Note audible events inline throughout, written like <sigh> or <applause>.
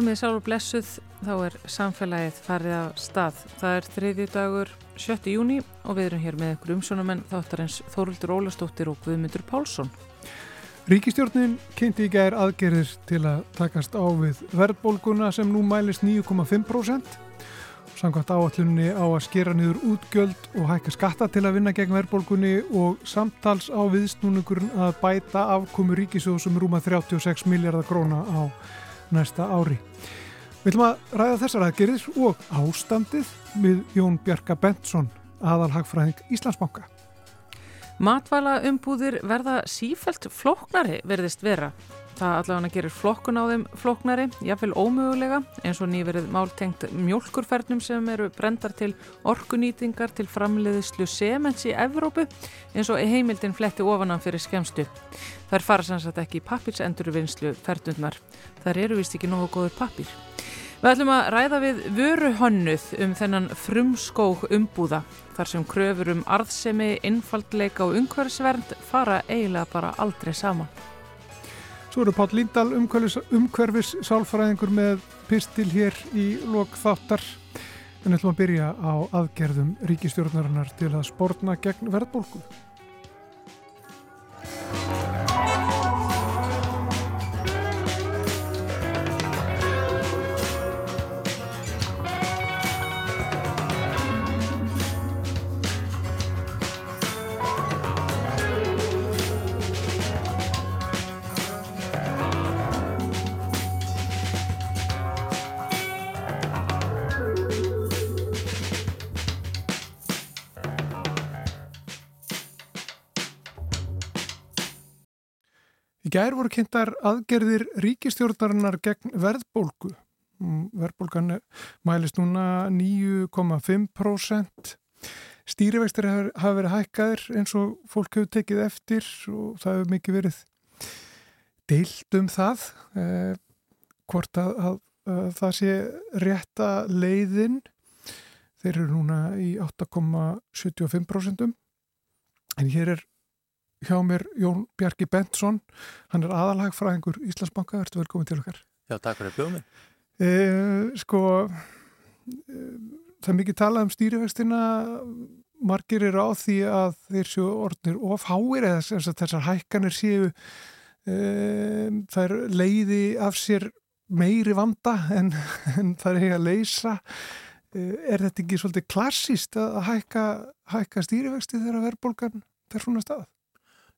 Komið sálur blessuð, þá er samfélagið farið af stað. Það er þriðju dagur 7. júni og við erum hér með ykkur umsjónumenn þáttarins Þóruldur Ólastóttir og Guðmundur Pálsson. Ríkistjórnin kynnti í gær aðgerðir til að takast á við verðbólguna sem nú mælist 9,5%. Samkvæmt áallunni á að skera niður útgjöld og hækka skatta til að vinna gegn verðbólgunni og samtals á viðsnúningurinn að bæta afkomu ríkisjóðsum rúma 36 miljardar króna á næsta ári. Við ætlum að ræða þessar aðgerðir og ástandið við Jón Bjarka Bentsson, aðalhagfræðing Íslandsbanka. Matvæla umbúðir verða sífælt flóknari verðist vera. Það allavega gerir flokkun á þeim flóknari, jáfnveil ómögulega, eins og nýverið máltengt mjölkurfernum sem eru brendar til orkunýtingar til framleiðislu semens í Evrópu, eins og heimildin fletti ofanan fyrir skemstu. Það er fara sannsagt ekki í pappirsendurvinnslu ferdundnar. Það eru vist ekki nógu góður pappir. Við ætlum að ræða við vöruhönnuð um þennan frumskók umbúða þar sem kröfur um arðsemi, innfaldleika og umhverfisvernd fara eiginlega bara aldrei saman. Svo eru Páll Líndal umhverfis, sálfræðingur með pistil hér í lok þáttar. En ætlum að byrja á aðgerðum ríkistjórnarinnar til að spórna gegn verðbólku. Gær voru kynntar aðgerðir ríkistjórnarinnar gegn verðbólgu. Mm, verðbólgan mælist núna 9,5%. Stýrivextir hafa verið hækkaðir eins og fólk hefur tekið eftir og það hefur mikið verið deilt um það. Eh, hvort að, að, að það sé rétta leiðin. Þeir eru núna í 8,75%. En hér er hjá mér Jón Bjarki Bentsson. Hann er aðalhagfræðingur Íslandsbanka. Verður velkomin til okkar? Já, takk fyrir bjómi e, Sko e, það er mikið talað um stýrivextina. Margir eru á því að þeir séu orðnir of háir eða þessar hækkanir séu e, þær leiði af sér meiri vanda en, <laughs> en það er að leysa. Er þetta ekki svolítið klassíst að hækka, hækka stýrivexti þegar verðbólgan fer svona stað?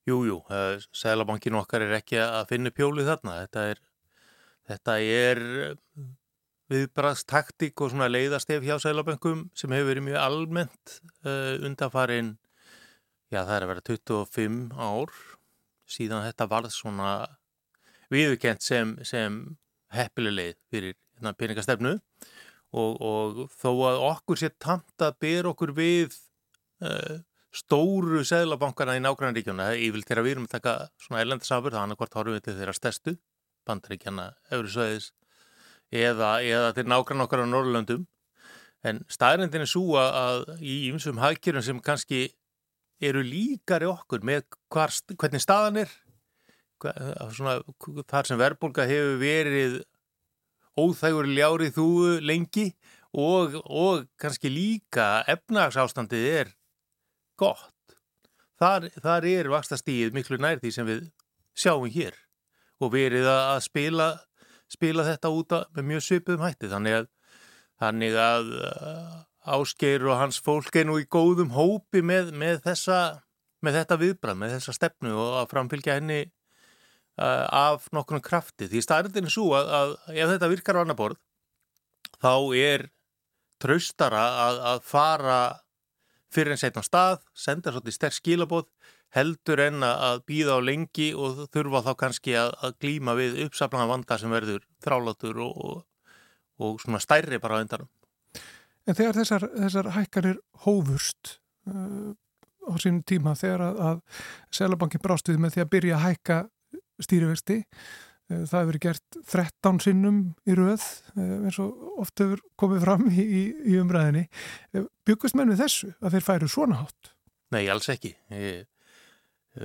Jújú, jú, uh, Sælabankin okkar er ekki að finna pjólið þarna. Þetta er, þetta er viðbraðstaktík og leiðastef hjá Sælabankum sem hefur verið mjög almennt uh, undanfarin, já það er að vera 25 ár síðan þetta varð svona viðkent sem, sem heppileg fyrir hérna, peningastefnu og, og þó að okkur sé tamt að byrja okkur við uh, stóru seglabankana í nágrannaríkjuna yfir til að við erum að taka svona hann er hvort horfum við til þeirra stærstu bandaríkjana, Eurósvæðis eða, eða til nágrann okkar á Norrlöndum en staðrindin er svo að í ymsum hagkjörnum sem kannski eru líkari okkur með hvar, hvernig staðan er svona, þar sem verðbólka hefur verið óþægur ljárið þú lengi og, og kannski líka efnagsástandið er gott. Þar, þar er vakstastíð miklu nær því sem við sjáum hér og verið að spila, spila þetta út með mjög söpuðum hætti. Þannig að, þannig að uh, Ásgeir og hans fólk er nú í góðum hópi með, með, þessa, með þetta viðbrað, með þessa stefnu og að framfylgja henni uh, af nokkurnu krafti. Því staðrindin er svo að, að ef þetta virkar á annar borð þá er traustara að, að fara fyrir en setna stað, senda svolítið sterk skilabóð, heldur en að býða á lengi og þurfa þá kannski að, að glýma við uppsafnaða vanda sem verður þrálatur og, og, og svona stærri bara á endanum. En þegar þessar, þessar hækkanir hófurst uh, á sínum tíma, þegar að, að Sælabankin brást við með því að byrja að hækka stýrivexti, það hefur gert 13 sinnum í rauð, uh, eins og oft hefur komið fram í, í, í umræðinni. Byggust menn við þessu að þeir færu svona hátt? Nei, alls ekki.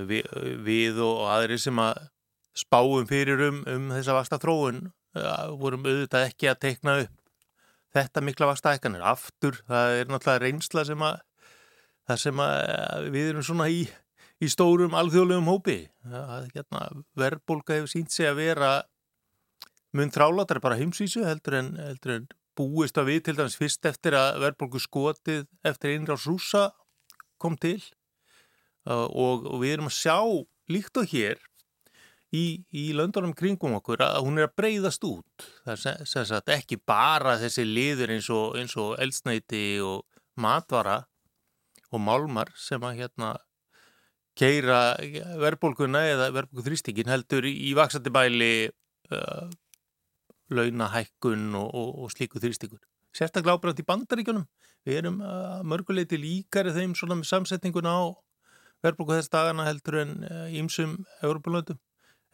Vi, við og aðri sem að spáum fyrir um, um þessa vasta þróun vorum auðvitað ekki að teikna upp þetta mikla vaksta hækkanir. Aftur, það er náttúrulega reynsla sem að, sem að við erum svona í, í stórum alþjóðlegum hópi. Það, hérna, verðbólka hefur sínt sig að vera mun þrálatar bara heimsvísu heldur en, heldur en búist að við til dæmis fyrst eftir að verðbólku skotið eftir einráðs rúsa kom til og, og við erum að sjá líkt og hér í, í löndunum kringum okkur að hún er að breyðast út. Það er sem sagt ekki bara þessi liður eins og, og eldsneiti og matvara og málmar sem að hérna keira verðbólkuna eða verðbólkuþrýstingin heldur í vaksandi bæli uh, launahækkun og, og, og slíku þrýstingur. Sérstaklega ábrænt í bandaríkjunum. Við erum uh, mörguleiti líkari þeim svona með samsetninguna á verðbólku þess dagana heldur en ímsum uh, Európa-löndum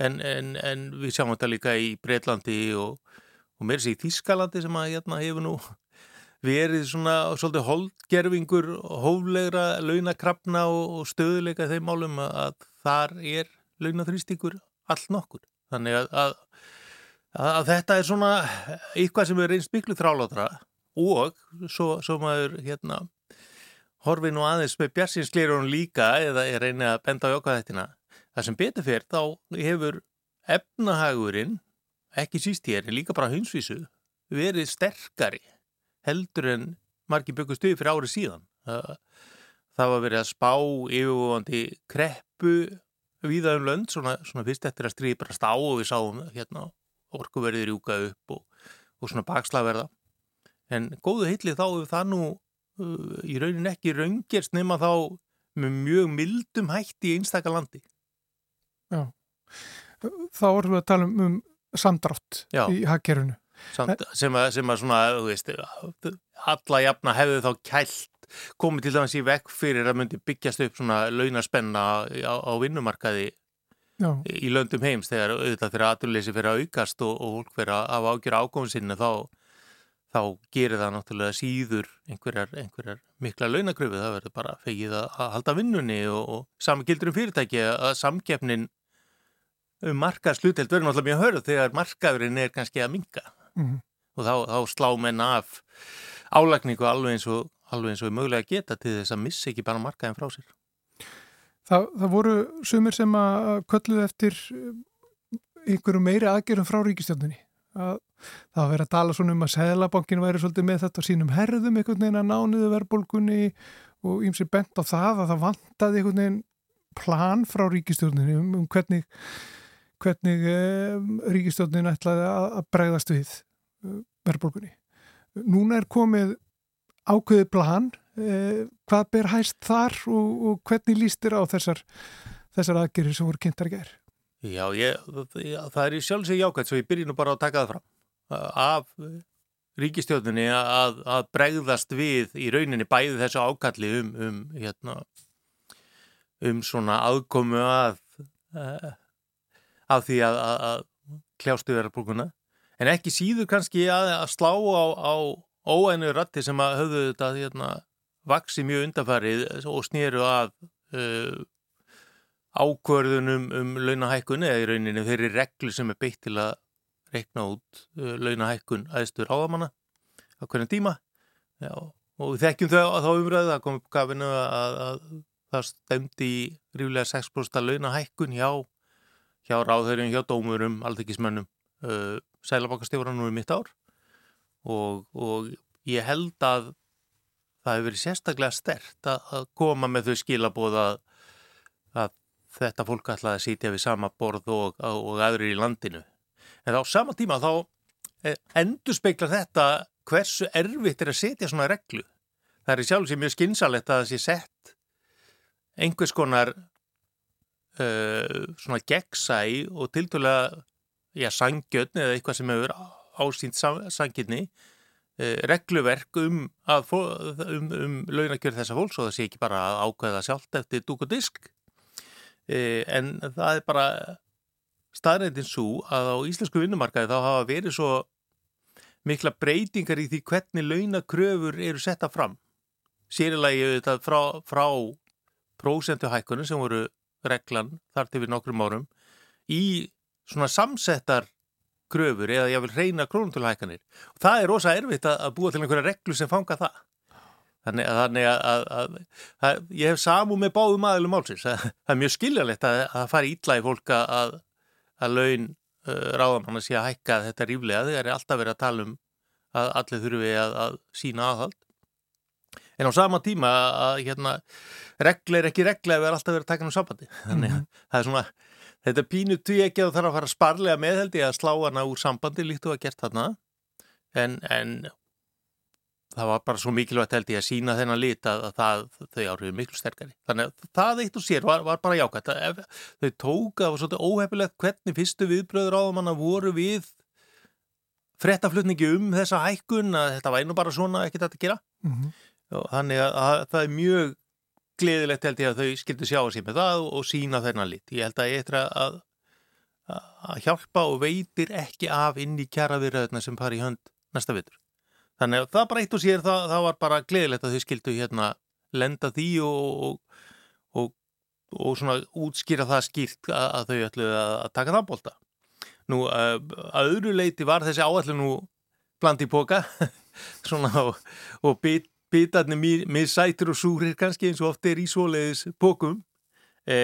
en, en, en við sjáum þetta líka í Breitlandi og, og mér sé í Þískalandi sem að hérna hefur nú verið svona svolítið holdgerfingur hóflegra launakrafna og, stöðuleika þeim málum að þar er launaþrýstingur allt nokkur. Þannig að, að, að þetta er svona eitthvað sem er reynst miklu þrálátra og svo, svo maður hérna horfið nú aðeins með bjarsinskleirunum líka eða er reynið að benda á jókaðættina Það sem betur fyrir þá hefur efnahagurinn, ekki síst hér, líka bara hundsvísu, verið sterkari heldur en margi byggust við fyrir árið síðan. Það var verið að spá yfirvofandi kreppu viða um lönd, svona, svona fyrst eftir að stríðbrast á og við sáum hérna orkuverðir júka upp og, og svona bakslaverða. En góðu heitlið þá hefur það nú uh, í raunin ekki raungerst nema þá með mjög mildum hætti í einstakar landi. Já, þá erum við að tala um, um samdrátt Já. í hagkerfinu. Samt, sem, að, sem að svona, veist, alla jafna hefðu þá kælt komið til dæmis í vekk fyrir að myndi byggjast upp svona launaspenna á, á vinnumarkaði Já. í löndum heims þegar auðvitað fyrir aðurleysi fyrir að aukast og, og fólk fyrir að ágjöra ágóðinsinni þá, þá gerir það náttúrulega síður einhverjar, einhverjar mikla launakröfu, það verður bara fegið að halda vinnunni og, og sami gildur um fyrirtæki að samkeppnin um markaðsluteld verður náttúrulega mjög hörð þegar markaðurinn er kannski að minga mm -hmm. og þá, þá slá menna af álagningu alveg eins og alveg eins og er mögulega að geta til þess að missa ekki bara markaðin frá sér. Það, það voru sumir sem að kölluð eftir eh, einhverju meiri aðgerum frá ríkistjóninni að það var verið að tala svona um að Sælabankin væri svolítið með þetta sínum herðum einhvern veginn að nániðu verðbólgunni og ymsi bent á það að það vantaði einhvern veginn plan frá ríkistjóninni um, um hvernig hvernig eh, ríkistjónin ætlaði að bregðast við eh, verðbólkunni. Núna er komið ákveðið plan, eh, hvað ber hæst þar og, og hvernig líst þér á þessar, þessar aðgerir sem voru kynntar ger? Já, ég, það er í sjálfsög jákvæmt, svo ég byrji nú bara að taka það fram af ríkistjóninni að, að bregðast við í rauninni bæði þessu ákalli um, um, hérna, um svona aðkomu að uh, af því að, að, að kljástu verðarbólkuna en ekki síður kannski að, að slá á, á óænu ratti sem að höfðu þetta hérna, vaksi mjög undarfarið og snýru að uh, ákvörðunum um launahækkun eða í rauninni þeirri reglu sem er beitt til að reikna út uh, launahækkun aðstur áðamanna á hvernig tíma. Já, og við þekkjum þau að þá umræðu að koma upp gafinu að, að það stemdi í ríflega 6% launahækkun hjá hjá ráðhörjum, hjá dómurum, allþykismönnum uh, sælabokastjóran nú í mitt ár og, og ég held að það hefur verið sérstaklega stert að, koma með þau skilabóð að, að þetta fólk ætlaði að sítja við sama borð og, og aðrir í landinu. En á sama tíma þá eh, endur speikla þetta hversu erfitt er að setja svona reglu. Það er sjálf sem mjög skynsalegt að það sé sett einhvers konar uh, svona gegnsæ og tildulega já, sangjötn eða eitthvað sem hefur ásýnt sanginni uh, eh, regluverk um, um, um launakjörð þessa fólks og það sé ekki bara að ákveða sjálft eftir dúk og disk. Uh, en það er bara staðrændin svo að á íslensku vinnumarkaði þá hafa verið svo mikla breytingar í því hvernig launakröfur eru setta fram. Auðvitað frá, frá prósentuhækkunum sem voru reglan þar til við nokkrum árum í svona samsettar kröfur eða ég vil reyna krónutöluhækkanir. Og það er rosa erfitt að, að búa til einhverja reglu sem fanga það. Þannig, þannig að, að, að ég hef samú með báðum aðlum málsins. Það er mjög skiljalegt að það fari ítla í fólk að laun uh, ráðamann að sé að hækka þetta ríflega. Þegar er alltaf verið að tala um að allir þurfi að sína aðhald en á sama tíma að hérna, regla er ekki regla ef það er alltaf verið að taka um sambandi. Þannig að mm -hmm. það er svona þetta pínu tví ekki að það þarf að fara sparlega með held ég að slá hana úr sambandi líkt og að gert þarna. En, en það var bara svo mikilvægt held ég að sína þennan lit að, að það, þau áhrifir miklu sterkari. Þannig að það eitt og sér var, var bara jákvæmt þau tóka, það var svolítið óhefilegt hvernig fyrstu viðbröður á manna voru við frettaflutningi um þessa hækkun að þetta væri nú bara svona ekkert að gera. Mm -hmm. Þannig að, að það er mjög gleðilegt held ég að þau skildu sjá sér með það og sína þennan lit. Ég held að ég eitthvað að, að hjálpa og veitir ekki af inn í kjara viðræðuna sem fari í hönd næsta vitur. Þannig að það bara eitt og sér það, það var bara gleðilegt að þau skildu hérna lenda því og, og, og, og svona útskýra það skýrt að, að þau ætlu að taka það bólta. Nú að öðru leiti var þessi áallu nú bland í póka <laughs> svona og bytt bitarnir mér sætir og súrir kannski eins og oft er í svoleiðis bókum e,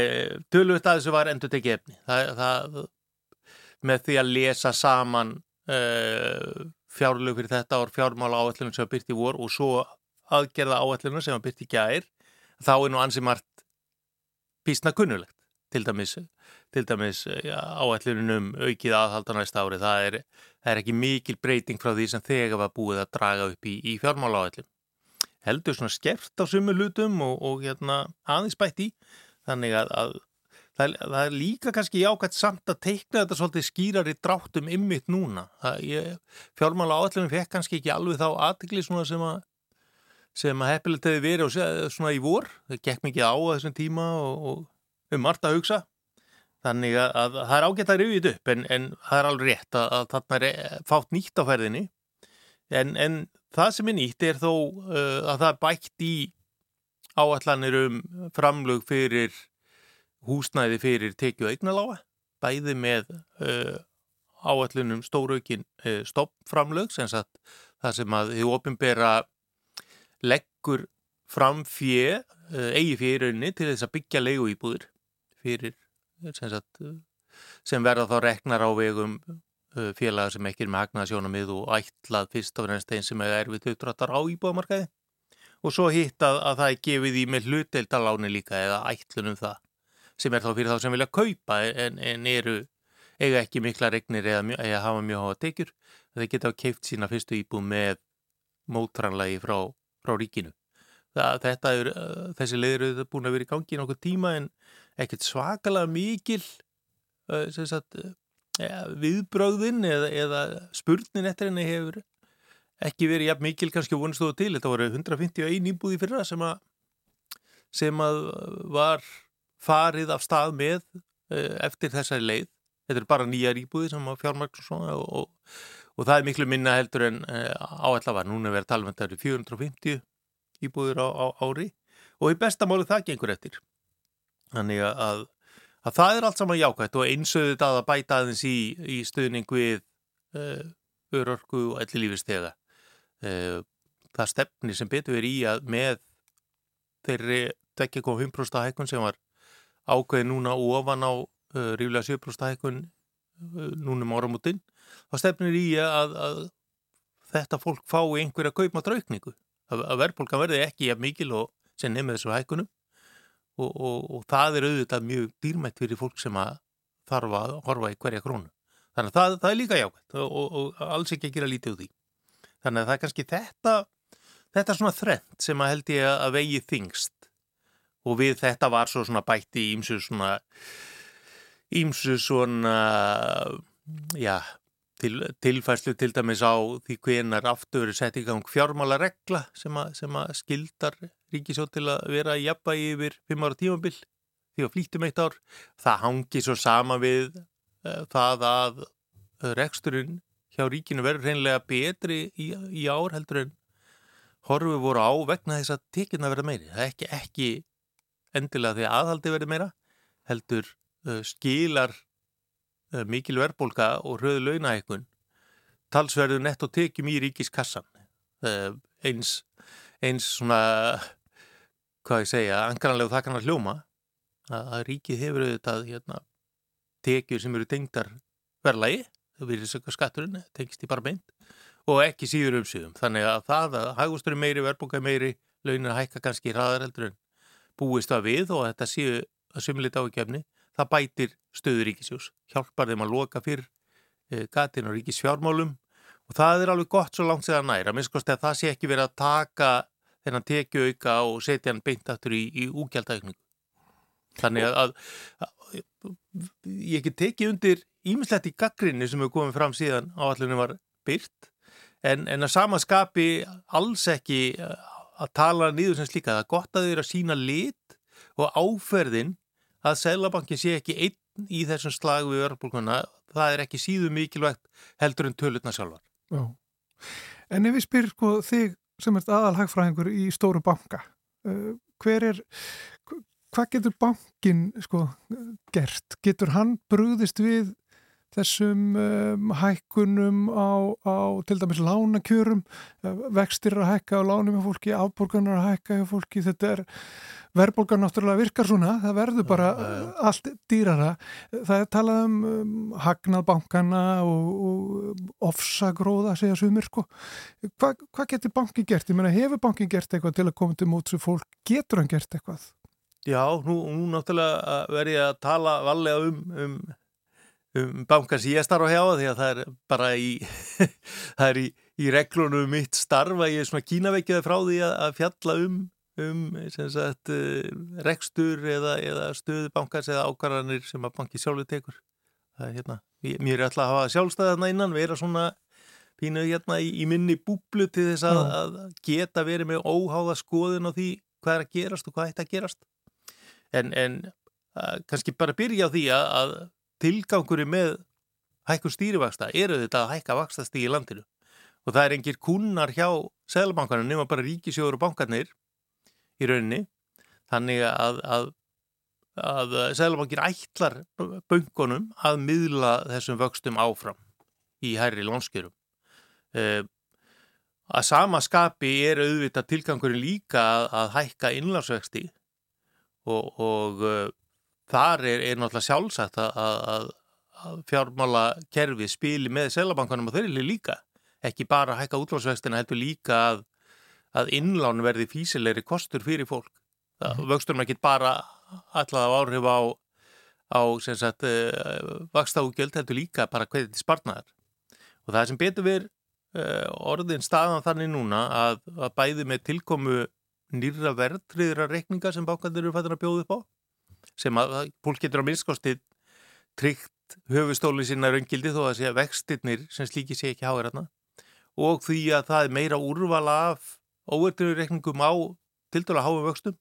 tölvöld að þessu var endur tekið efni. Það, það, með því að lesa saman e, fjárlög fyrir þetta ár fjármála áallunum sem var byrt í vor og svo aðgerða áallunum sem var byrt í gæðir þá er nú ansi margt písna kunnulegt til dæmis, dæmis ja, áallunum aukið aðhald á næsta ári. Það er, það er ekki mikil breyting frá því sem þegar var búið að draga upp í, í fjármála áallunum heldur svona skert á sumu lutum og, og hérna, aðeins bætt í. Þannig að, að það, það er líka kannski jákvæmt samt að teikna þetta svolítið skýrar í dráttum ymmit núna. Fjármála áallinu fekk kannski ekki alveg þá aðtikli sem að sem að heppilegt hefði verið og svona í vor. Það gekk mikið á þessum tíma og, og um margt að hugsa. Þannig að, að það er ágætt að rauðið upp en, en það er alveg rétt að, að þarna er fátt nýtt á ferðinni. En, en Það sem er nýtt er þó uh, að það bætt í áallanir um framlög fyrir húsnæði fyrir tekju eignaláa, bæði með uh, áallunum stóraukinn uh, stoppframlög, sem sagt það sem að þið ofinbera leggur fram fjö, uh, eigi fjörunni til þess að byggja leigu íbúður fyrir, sem, sagt, uh, sem verða þá reknar á vegum félagar sem ekki er með hagnaðsjónamið og ætlað fyrst af ennast einn sem er erfið uppdráttar á íbúðamarkaði. Og svo hitt að, að það er gefið í með hlutdeildaláni líka eða ætlunum það sem er þá fyrir þá sem vilja kaupa en, en eru eiga ekki mikla regnir eða, eða hafa mjög háa tekjur. Þeir geta keift sína fyrstu íbúð með mótranlagi frá, frá ríkinu. Það, þetta er, uh, þessi leiður er búin að vera í gangi í nokkuð tíma en ekkert svakalega mikil uh, sagt viðbröðin eða, eða spurnin eftir henni hefur ekki verið jafn mikil kannski vonustofu til. Þetta voru 151 íbúði fyrra sem að, sem að var farið af stað með uh, eftir þessari leið. Þetta er bara nýjar íbúði sem að fjármækna svona og, og, og það er miklu minna heldur en uh, áallar var. Núna verður talvendari 450 íbúðir á, á ári og í bestamáli það gengur eftir. Þannig að að það er allt saman jákvæmt og einsöðu það að bæta aðeins í, í stuðning við uh, örörku og elli lífistega. Uh, það stefni sem betur verið í að með þeirri 2,5% hækkun sem var ákveði núna ofan á uh, ríflega 7% hækkun núnum áramútin, þá stefnir í að, að þetta fólk fái einhverja kaupmátraukningu. Að, að verðbólka verði ekki mikil og sem nefnir þessu hækkunum og, og, og það er auðvitað mjög dýrmætt fyrir fólk sem að þarf að horfa í hverja krónu. Þannig að það, það er líka jákvæmt og, og alls ekki að gera lítið úr því. Þannig að það er kannski þetta, þetta svona þrend sem að held ég að vegi þingst og við þetta var svo svona bætti ímsu svona, ímsu svona, já, til, tilfæslu til dæmis á því hvenar aftur sett í gang fjármála regla sem að, sem að skildar ríkisjótt til að vera í jafnvægi yfir 5 ára tímabill því að flýttum eitt ár. Það hangi svo sama við uh, það að reksturinn hjá ríkinu verður hreinlega betri í, í ár heldur en horfið voru á vegna þess að tekina verða meiri. Það er ekki, ekki endilega því aðhaldi verði meira heldur uh, skilar uh, mikil verðbólka og hröðu launahækkun talsverðu nett og tekjum í ríkiskassan eins, eins svona hvað ég segja, angranlegu það kannar hljóma að, að ríkið hefur auðvitað hérna, tekjur sem eru tengdar verðlægi, þau verður sökka skatturinn tengist í bara beint og ekki síður umsýðum, þannig að það að hægustur er meiri, verðbólka er meiri, launin hækka kannski hraðar heldur en búist það við og þetta séu að sumlita ágefni, það bætir stöður ríkisjós, hjálpar þeim að loka fyrr e, gatin og ríkisfjármálum og það er alveg gott svo langt sér að næra, minnst kosti að það sé ekki verið að taka þennan tekju auka og setja hann beint aftur í, í úgjaldækningu. Þannig að, að, að ég ekki tekið undir ímislegt í gaggrinni sem hefur komið fram síðan áallunum var byrt en, en að samaskapi alls ekki að tala nýður sem slíka. Það er gott að þau eru að sína lit og áferðin að Sælabankin sé ekki einn í þessum slag við örfbólkuna. Það er ekki síðu mikilvægt heldur en tölutna sjálfar. Já. En ef við spyrir sko, þig sem ert aðalhagfræðingur í stóru banka, uh, hver er, hvað getur bankin sko gert? Getur hann brúðist við þessum um, hækkunum á, á til dæmis lánakjörum. Uh, vextir að hækka á lánum hjá fólki, afborganar að hækka hjá fólki. Þetta er, verðborgar náttúrulega virkar svona, það verður bara ja, ja. allt dýrara, það er talað um, um hagnað bankana og, og ofsagróða segja sumir sko, hvað hva getur bankin gert, ég meina hefur bankin gert eitthvað til að koma til mótsu fólk, getur hann gert eitthvað? Já, nú, nú náttúrulega verður ég að tala valega um, um um bankan sem ég starfa hjá því að það er bara í <laughs> er í, í reglunum mitt starfa ég er svona kínaveikiða frá því að, að fjalla um, um sagt, uh, rekstur eða, eða stöðu bankans eða ákvarðanir sem að banki sjálfur tekur. Það er hérna, mér er alltaf að hafa sjálfstæðarna innan, vera svona pínuð hérna í, í minni búblu til þess að, að geta verið með óháða skoðun á því hvað er að gerast og hvað ætti að gerast. En, en uh, kannski bara byrja á því að, að tilganguri með hækkur stýrivaksta eru þetta að hækka vakstasti í landinu. Og það er engir kunnar hjá selbankarnir nema bara ríkisjóður og bankarnir í rauninni. Þannig að, að, að selbankir ætlar böngunum að miðla þessum vöxtum áfram í hærri lónskjörum uh, að sama skapi er auðvitað tilgangurinn líka að, að hækka innlánsvexti og, og uh, þar er, er náttúrulega sjálfsagt að, að, að fjármála kerfi spili með selabankanum og þeirri líka. Ekki bara að hækka útlásvextina heldur líka að, að innlán verði físilegri kostur fyrir fólk. Það mm -hmm. vöxturum ekki bara alltaf áhrif á, á sagt, vaksta úgjöld heldur líka bara hverðið til sparnar og það sem betur við uh, orðin staðan þannig núna að, að bæði með tilkomu nýra verðriðra reikninga sem bákandir eru fættin að bjóða upp á sem að fólk getur á minnskostið tryggt höfustóli sinna raungildi þó að segja vextinnir sem slíki sé ekki háir hérna og því að það er meira úrvala af óverðurreikningum á til dala háum vöxtum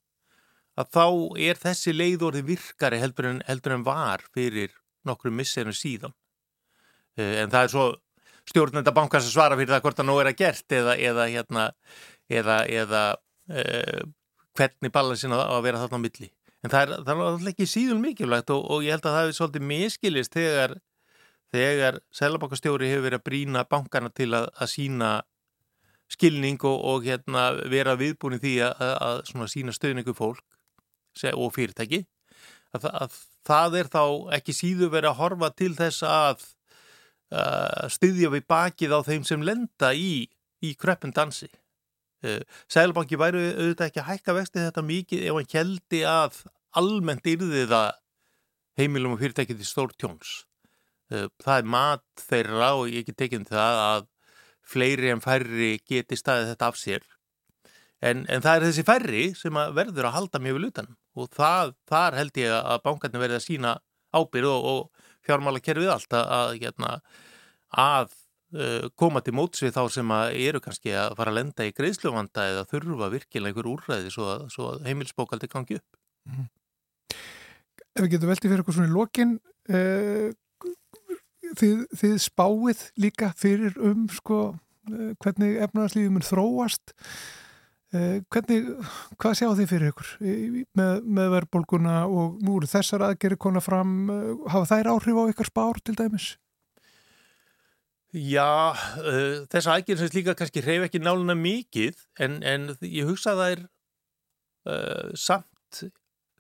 að þá er þessi leiðorði virkari heldur en, heldur en var fyrir nokkru misserum síðan. Eh, en það er svo stjórnenda bankans að svara fyrir það hvort það nú er að gert eða eða, hérna, eða, eða e, hvernig balansin að, að vera þarna á milli en það er, það er ekki síðan mikilvægt og, og ég held að það hefur svolítið miskilist þegar, þegar selabokastjóri hefur verið að brína bankana til að, að sína skilning og, og hérna, vera viðbúin því að, að sína stöðningu fólk og fyrirtæki að það er þá ekki síðu verið að horfa til þess að styðja við bakið á þeim sem lenda í, í kreppendansi Eh, Sælabanki væri auðvitað ekki að hækka vexti þetta mikið ef hann keldi að almennt yrði það heimilum og fyrirtækið í stór tjóns. Eh, það er mat þeirra og ég ekki tekinn það að fleiri en færri geti staðið þetta af sér. En, en það er þessi færri sem að verður að halda mjög vel utan og það, þar held ég að bankarnir verði að sína ábyrð og, og fjármála kerfið allt að, að, hérna, að koma til mótsvið þá sem eru kannski að fara að lenda í greiðsluvanda eða þurfa virkilega einhver úrræði svo að, svo að heimilsbókaldi gangi upp. Mm -hmm. Ef við getum veldið fyrir eitthvað svona í lokin, uh, þið, þið spáið líka fyrir um sko, uh, hvernig efnarslífum er þróast. Eh, hvernig, hvað sjá þið fyrir ykkur með, með verðbólguna og nú eru þessar aðgerri konar fram, eh, hafa þær áhrif á ykkar spár til dæmis? Já, uh, þessar aðgerri sem líka kannski hreyf ekki náluna mikið en, en ég hugsa að það er uh, samt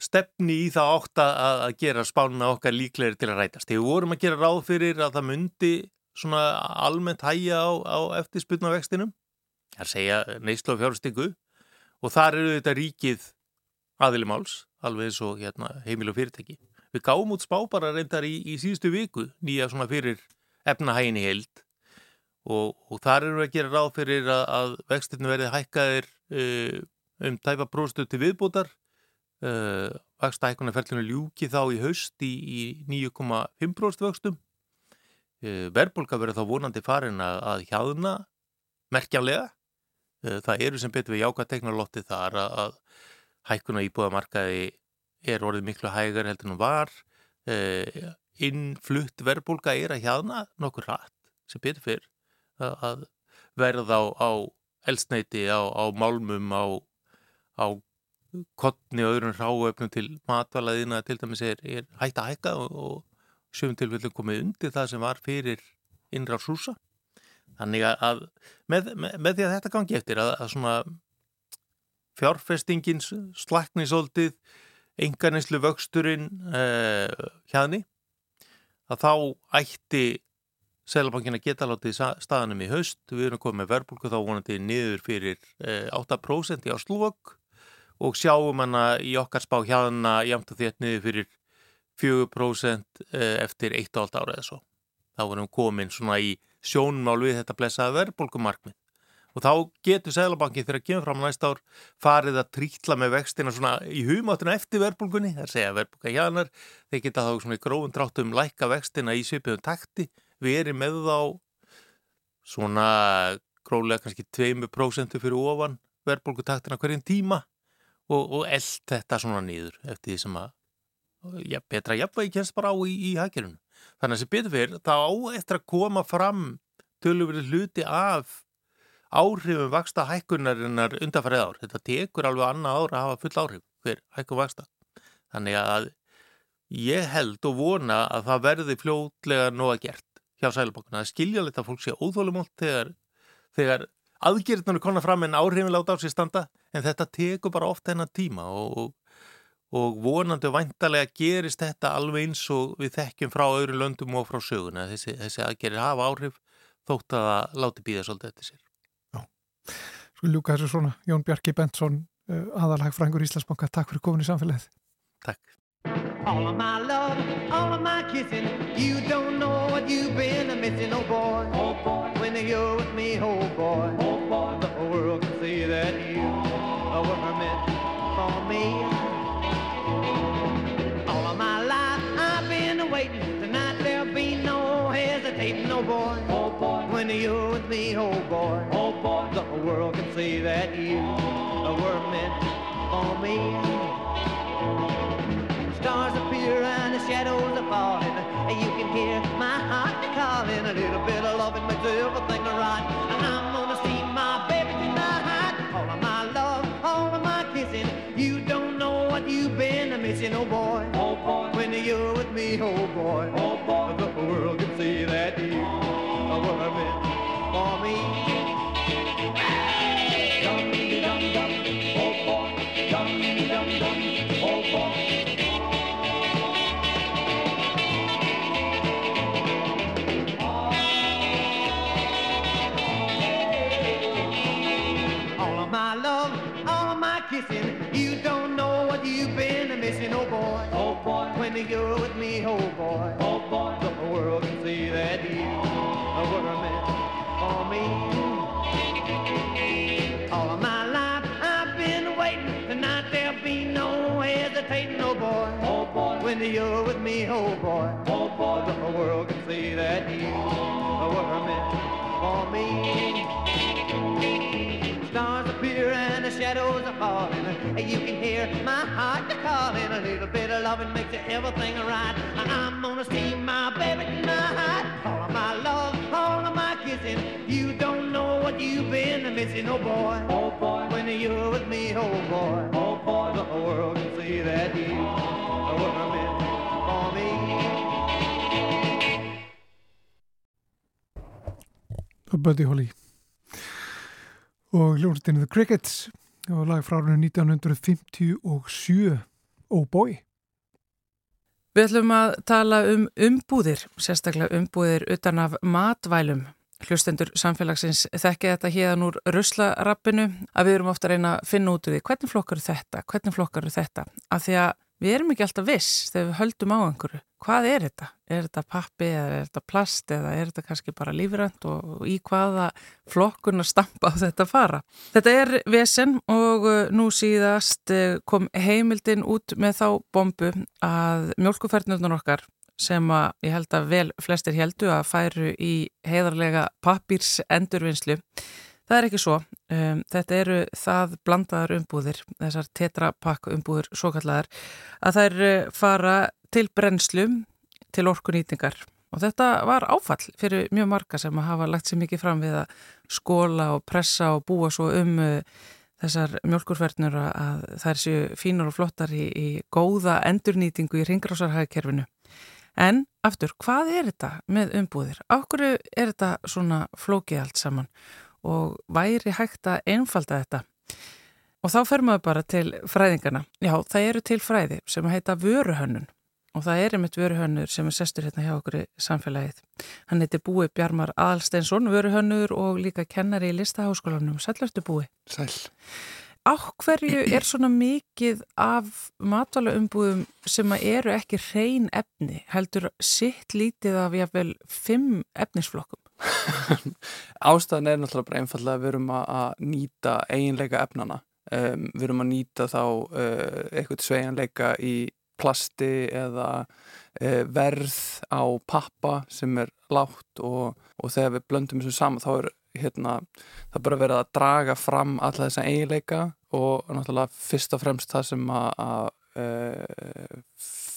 stefni í það átt að, að gera spánuna okkar líklegri til að rætast. Þegar við vorum að gera ráð fyrir að það myndi svona almennt hæja á, á eftirspunna vextinum að segja neyslu og fjárhustingu og þar eru þetta ríkið aðilimáls, alveg eins og hérna, heimil og fyrirtæki. Við gáum út spá bara reyndar í, í síðustu viku nýja svona fyrir efnahæginni held og, og þar eru að gera ráð fyrir að, að vextinu verði hækkaðir uh, um tæpa próstu til viðbútar uh, vaksta hækkunarferðlunum ljúki þá í haust í, í 9,5% vöxtum. Uh, verðbólka verður þá vonandi farin að, að hjáðuna merkjanlega. Eh, það eru sem betur við jákvæð teknolotti þar að, að hækkuna íbúðamarkaði er orðið miklu hægar heldur en var. Eh, innflutt verbulga er að hjána nokkur rætt sem betur fyrr. Að verða á, á elsneiti, á, á málmum á, á kottni og öðrum ráöfnum til matvælaðina til dæmis er, er hægt að hækka og, og sjöfum tilfellum komið undir það sem var fyrir innráðsúsa Þannig að með, með, með því að þetta gangi eftir að, að svona fjárfestingin slakni svolítið, enganislu vöxturinn uh, hjaðni, að þá ætti Sælabankin að geta látið staðanum í haust, við erum komið með verbulgu þá vonandi niður fyrir uh, 8% í áslúvögg og sjáum hana í okkar spá hjaðna jæmt og þétt niður fyrir 4% uh, eftir 1,5 ára eða svo. Þá erum komin svona í sjónmál við þetta blessaða verðbólkumarkmið. Og þá getur Sælabankin þegar að kemur fram næsta ár farið að trítla með vextina svona í humáttuna eftir verðbólkunni, það er að segja verðbólka hjanar, þeir geta þá svona í grófum dráttum lækka vextina í svipiðum takti, við erum með þá svona gróðlega kannski 2% fyrir ofan verðbólkutaktina hverjum tíma og, og eld þetta svona nýður eftir því sem að ja, betra jafnvægi kennst bara á í, í hækjörunum. Þannig að sem betur fyrir, þá eftir að koma fram tölurverið hluti af áhrifum vaksta hækkunarinnar undanfarið ár. Þetta tekur alveg annað ár að hafa full áhrif hver hækkun vaksta. Þannig að ég held og vona að það verði fljótlega nóga gert hjá Sælubankuna. Það skilja litið að fólk sé óþólumótt þegar, þegar aðgerðnum er konar fram en áhrifin láta á sér standa en þetta tekur bara ofta hennar tíma og og vonandi og væntalega gerist þetta alveg eins og við þekkjum frá öðru löndum og frá söguna þessi, þessi aðgerir hafa áhrif þótt að það láti býða svolítið eftir sér Svo ljúka þessu svona Jón Bjarki Bentsson eh, aðalhagfrængur Íslandsbanka, takk fyrir komin í samfélagið. Takk. All of my love, all of my kissing You don't know what you've been missing, oh boy. Oh boy, when you're with me, oh boy. Oh boy, the whole world can see that you were meant for me. Waiting. Tonight there'll be no oh boy. Oh boy. When you're with me, oh boy. Oh boy. The whole world can see that you were meant for me. Stars appear and the shadows are falling. And you can hear my heart calling. A little bit of loving makes everything right. And I'm gonna see my baby tonight. All of my love, all of my kissing. You don't know what you've been missing, oh boy. Oh boy. When you're with me, oh boy. Oh boy. The world all of my love, all of my kissing, you don't know what you've been missing, oh boy. Oh boy, when you're with me, oh boy. Oh be no hesitating, oh boy. Oh boy. When you're with me, oh boy. Oh boy. The world can see that you were meant for me. Stars appear and the shadows are falling. You can hear my heart calling. A little bit of loving makes everything right. I'm gonna see my baby tonight. All of my love, all of my kissing. You don't know what You've been missing, oh boy. Oh boy. When you're with me, oh boy. Oh boy. The whole world can see that you were meant for me. Buddy Holly og hljómsveitinu The Crickets og lag frá árinu 1957 Oh Boy Við ætlum að tala um umbúðir, sérstaklega umbúðir utan af matvælum. Hlustendur samfélagsins þekki þetta hérðan úr ruslarappinu að við erum ofta að reyna að finna út úr því hvernig flokkar eru þetta, hvernig flokkar eru þetta. Af því að við erum ekki alltaf viss þegar við höldum á einhverju. Hvað er þetta? Er þetta pappi eða er þetta plast eða er þetta kannski bara lífrönd og í hvaða flokkun að stampa á þetta fara? Þetta er vesen og uh, nú síðast uh, kom heimildin út með þá bombu að mjölkuferðnurnar okkar sem að ég held að vel flestir heldu að færu í heiðarlega pappirs endurvinnslu. Það er ekki svo. Um, þetta eru það blandaðar umbúðir, þessar tetrapakk umbúðir svo kallar, að þær uh, fara til brennslu til orkunýtingar. Og þetta var áfall fyrir mjög marga sem að hafa lagt sér mikið fram við að skóla og pressa og búa svo um uh, þessar mjölkurferðnur að þær séu fínur og flottar í, í góða endurnýtingu í ringrásarhæðkerfinu. En aftur, hvað er þetta með umbúðir? Áhverju er þetta svona flókið allt saman? og væri hægt að einfalda þetta. Og þá fer maður bara til fræðingarna. Já, það eru til fræði sem heita vöruhönnun og það er einmitt vöruhönnur sem er sestur hérna hjá okkur í samfélagið. Hann heiti Búi Bjarmar Aðalsteinsson, vöruhönnur og líka kennari í listaháskólanum. Sælvertu Búi? Sæl. Á hverju er svona mikið af matvælaumbúðum sem eru ekki hrein efni, heldur sitt lítið af jáfnvel fimm efnisflokkum? <laughs> Ástæðan er náttúrulega bara einfallega að við erum að nýta eiginleika efnana. Um, við erum að nýta þá uh, eitthvað sveianleika í plasti eða uh, verð á pappa sem er látt og, og þegar við blöndum þessu saman þá er hérna, það bara verið að draga fram alla þessa eiginleika og náttúrulega fyrst og fremst það sem að, uh,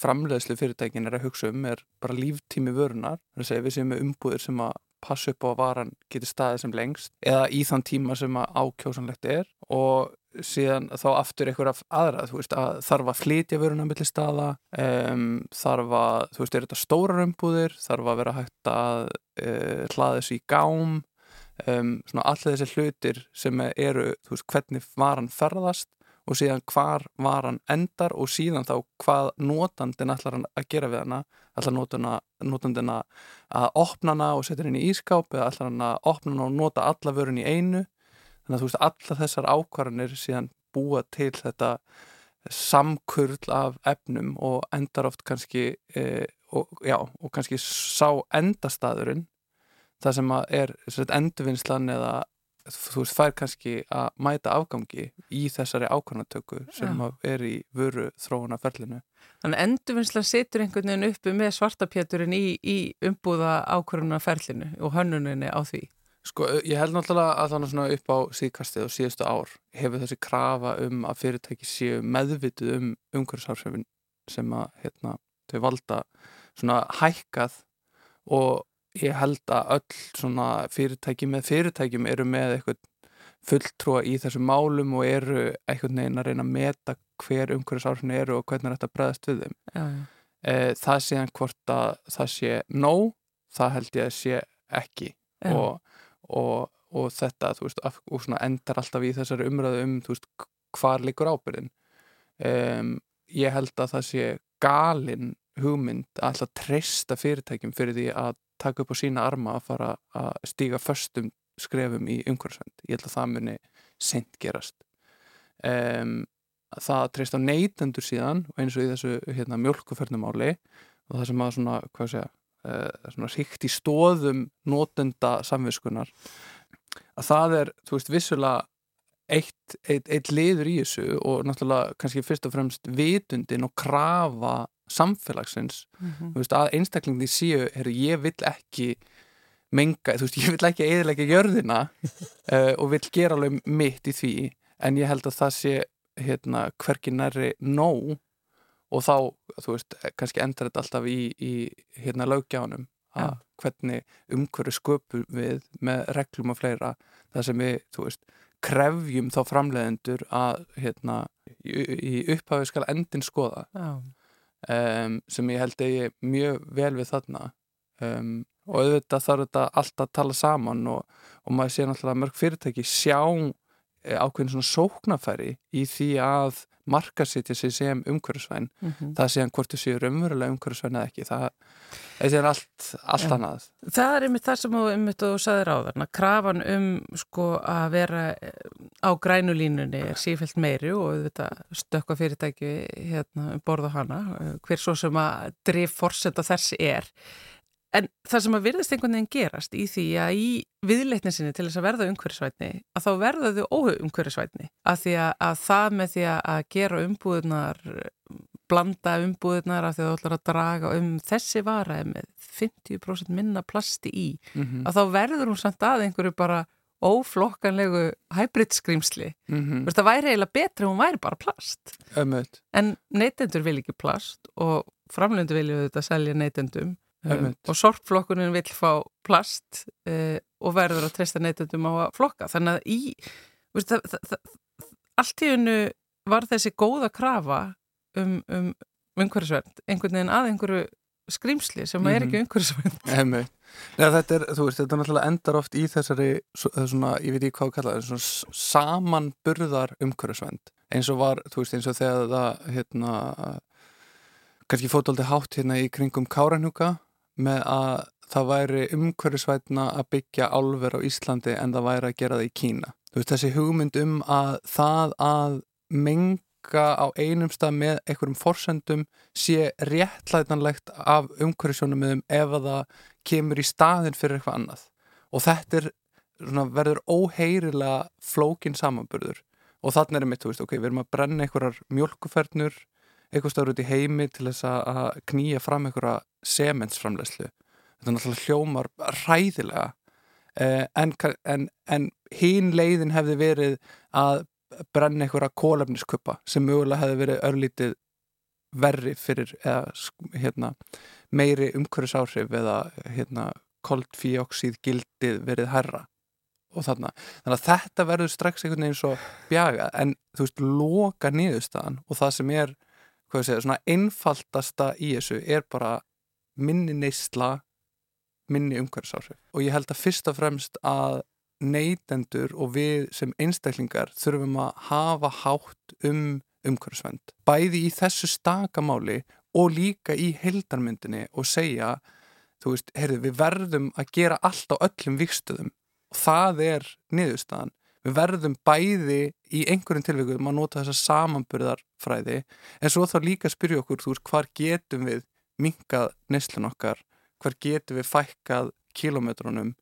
framleiðslu fyrirtækin er að hugsa um er bara líftími vörunar. Segja við séum með umbúðir sem að passa upp á að varan getur staðið sem lengst eða í þann tíma sem að ákjósanlegt er og síðan þá aftur einhverja aðra, þú veist, að þarf að flytja vöruna millir staða, um, þarf að, þú veist, er þetta stóra römbuðir, þarf að vera hægt að uh, hlaða þessu í gám, um, svona allir þessi hlutir sem eru, þú veist, hvernig varan ferðast og síðan hvar varan endar og síðan þá hvað notandin ætlar hann að gera við hana, ætlar notandin að opna hana og setja henni í ískáp eða ætlar hann að opna hana og nota alla vörun í einu. Þannig að þú veist, alla þessar ákvarðanir síðan búa til þetta samkurl af efnum og endar oft kannski e, og, já, og kannski sá endastæðurinn það sem er endurvinnslan eða þú veist, fær kannski að mæta afgangi í þessari ákvarðanatöku sem er í vöru þróuna ferlinu. Þannig endurvinnslan setur einhvern veginn uppi með svartapjöturinn í, í umbúða ákvarðanaferlinu og hönnuninni á því. Sko, ég held náttúrulega að þannig svona upp á síðkastið og síðustu ár hefur þessi krafa um að fyrirtæki séu meðvituð um umhverfisárfjöfin sem að, hérna, þau valda svona hækkað og ég held að öll svona fyrirtæki með fyrirtækjum eru með eitthvað fulltrúa í þessum málum og eru eitthvað neina að reyna að meta hver umhverfisárfjöfin eru og hvernig þetta bregðast við þeim. Já, já. Það sé hann hvort að það sé nóg, það held ég að sé ekki og og, og þetta, þú veist, og svona endar alltaf í þessari umræðu um, þú veist, hvar likur ábyrðin um, ég held að það sé galin hugmynd að alltaf treysta fyrirtækjum fyrir því að taka upp á sína arma að fara að stíga förstum skrefum í umhverfsvend ég held að það muni sent gerast. Um, það treyst á neytendur síðan eins og í þessu hérna, mjölkufernumáli og það sem að svona, hvað segja uh, svona ríkt í stóðum notenda samviskunar að það er, þú veist, vissulega eitt, eitt, eitt liður í þessu og náttúrulega kannski fyrst og fremst vitundin og krafa samfélagsins Mhm. þú veist, að einstaklingni séu, herru, ég vill ekki menga, þú veist, ég vill ekki eðilega jörðina uh, <laughs> og vill gera alveg mitt í því en ég held að það sé hérna, hverki nærri nóg og þá, þú veist, kannski endar þetta alltaf í, í hérna löggjáðunum að Já. hvernig umhverju sköpum við með reglum og fleira það sem við, þú veist, krefjum þá framleiðendur að hérna, í, í upphafi skal endin skoða Já, um, sem ég held að ég mjög vel við þarna. Um, og auðvitað þarf þetta alltaf að tala saman og, og maður sé náttúrulega mörg fyrirtæki sjá eh, ákveðin svona sóknafæri í því að markasitja sig sem umhverfisvæn mhm. það sé hann hvort þú séu raunverulega umhverfisvæn eða ekki það sé allt, allt Já. annað Það er einmitt það sem þú einmitt þú sagðir á þarna. Krafan um sko að vera eh, á grænulínunni er sífælt meiri og þetta stökka fyrirtæki hérna um borða hana, eh, hver svo sem að drif forsenda þess er. En það sem að virðist einhvern veginn gerast í því að í viðleitni sinni til þess að verða umhverfisvætni, að þá verða þau óumhverfisvætni. Að því að, að það með því að gera umbúðunar, blanda umbúðunar að því að þú ætlar að draga um þessi vara með 50% minna plasti í, mm -hmm. að þá verður hún samt að einhverju bara óflokkanlegu hybridskrimsli. mm Þú veist, það væri eiginlega betri hún væri bara plast. ömmut En neytendur vil ekki plast og framlöndu vilju þetta selja neytendum um, og sortflokkunin vill fá plast uh, og verður að treysta neytendum á að flokka. Þannig að í, veist, það, það, það, allt í hennu var þessi góða krafa um, um umhverfisvernd, einhvern veginn að einhverju skrimsli sem er Mhm. ekki umhverfisvernd. <laughs> Emi. Nei, þetta er, veist, þetta náttúrulega endar oft í þessari, er svona, ég veit ekki hvað að kalla s- samanburðar umhverfisvend. Eins og var, þú veist, eins og þegar það, hérna, kannski fótóldi hátt hérna í kringum Káranhuga með að það væri umhverfisvætna að byggja álver á Íslandi en það væri að gera það í Kína. Þú veist, þessi hugmynd um að það að menga á einum stað með einhverjum forsendum sé réttlætanlegt af umhverfisjónum ef að það kemur í staðin fyrir eitthvað annað og þetta er svona, verður óheyrilega flókin samanburður og þannig er mitt, þú veist, ok, við erum að brenna einhverjar mjölkufernur eitthvað stöður út í heimi til þess að- knýja fram einhverja sementsframlegslu þetta er náttúrulega hljómar ræðilega eh, en, en, en hín leiðin hefði verið að brenna einhverja kólefniskuppa sem mögulega hefði verið örlítið verri fyrir eða, hérna, meiri umhverfisáhrif eða hérna, koldfíoxíð gildið verið herra og þarna, þannig að þetta verður strax einhvern veginn svo bjaga en þú veist, loka niðurstaðan og það sem er, hvað ég segja, svona einfaldasta í þessu er bara minni neysla minni umhverfisáhrif og ég held að fyrst og fremst að neytendur og við sem einstaklingar þurfum að hafa hátt um umhverfisvend. Bæði í þessu stakamáli og líka í heildarmyndinni og segja, þú veist, heyrðu, við verðum að gera allt á öllum vikstöðum og það er niðurstaðan. Við verðum bæði í einhverjum tilvíkum að nota þessa samanburðarfræði en svo þá líka spyrja okkur, þú veist, hvar getum við minkað neslun okkar, hvar getum við fækkað kilometrunum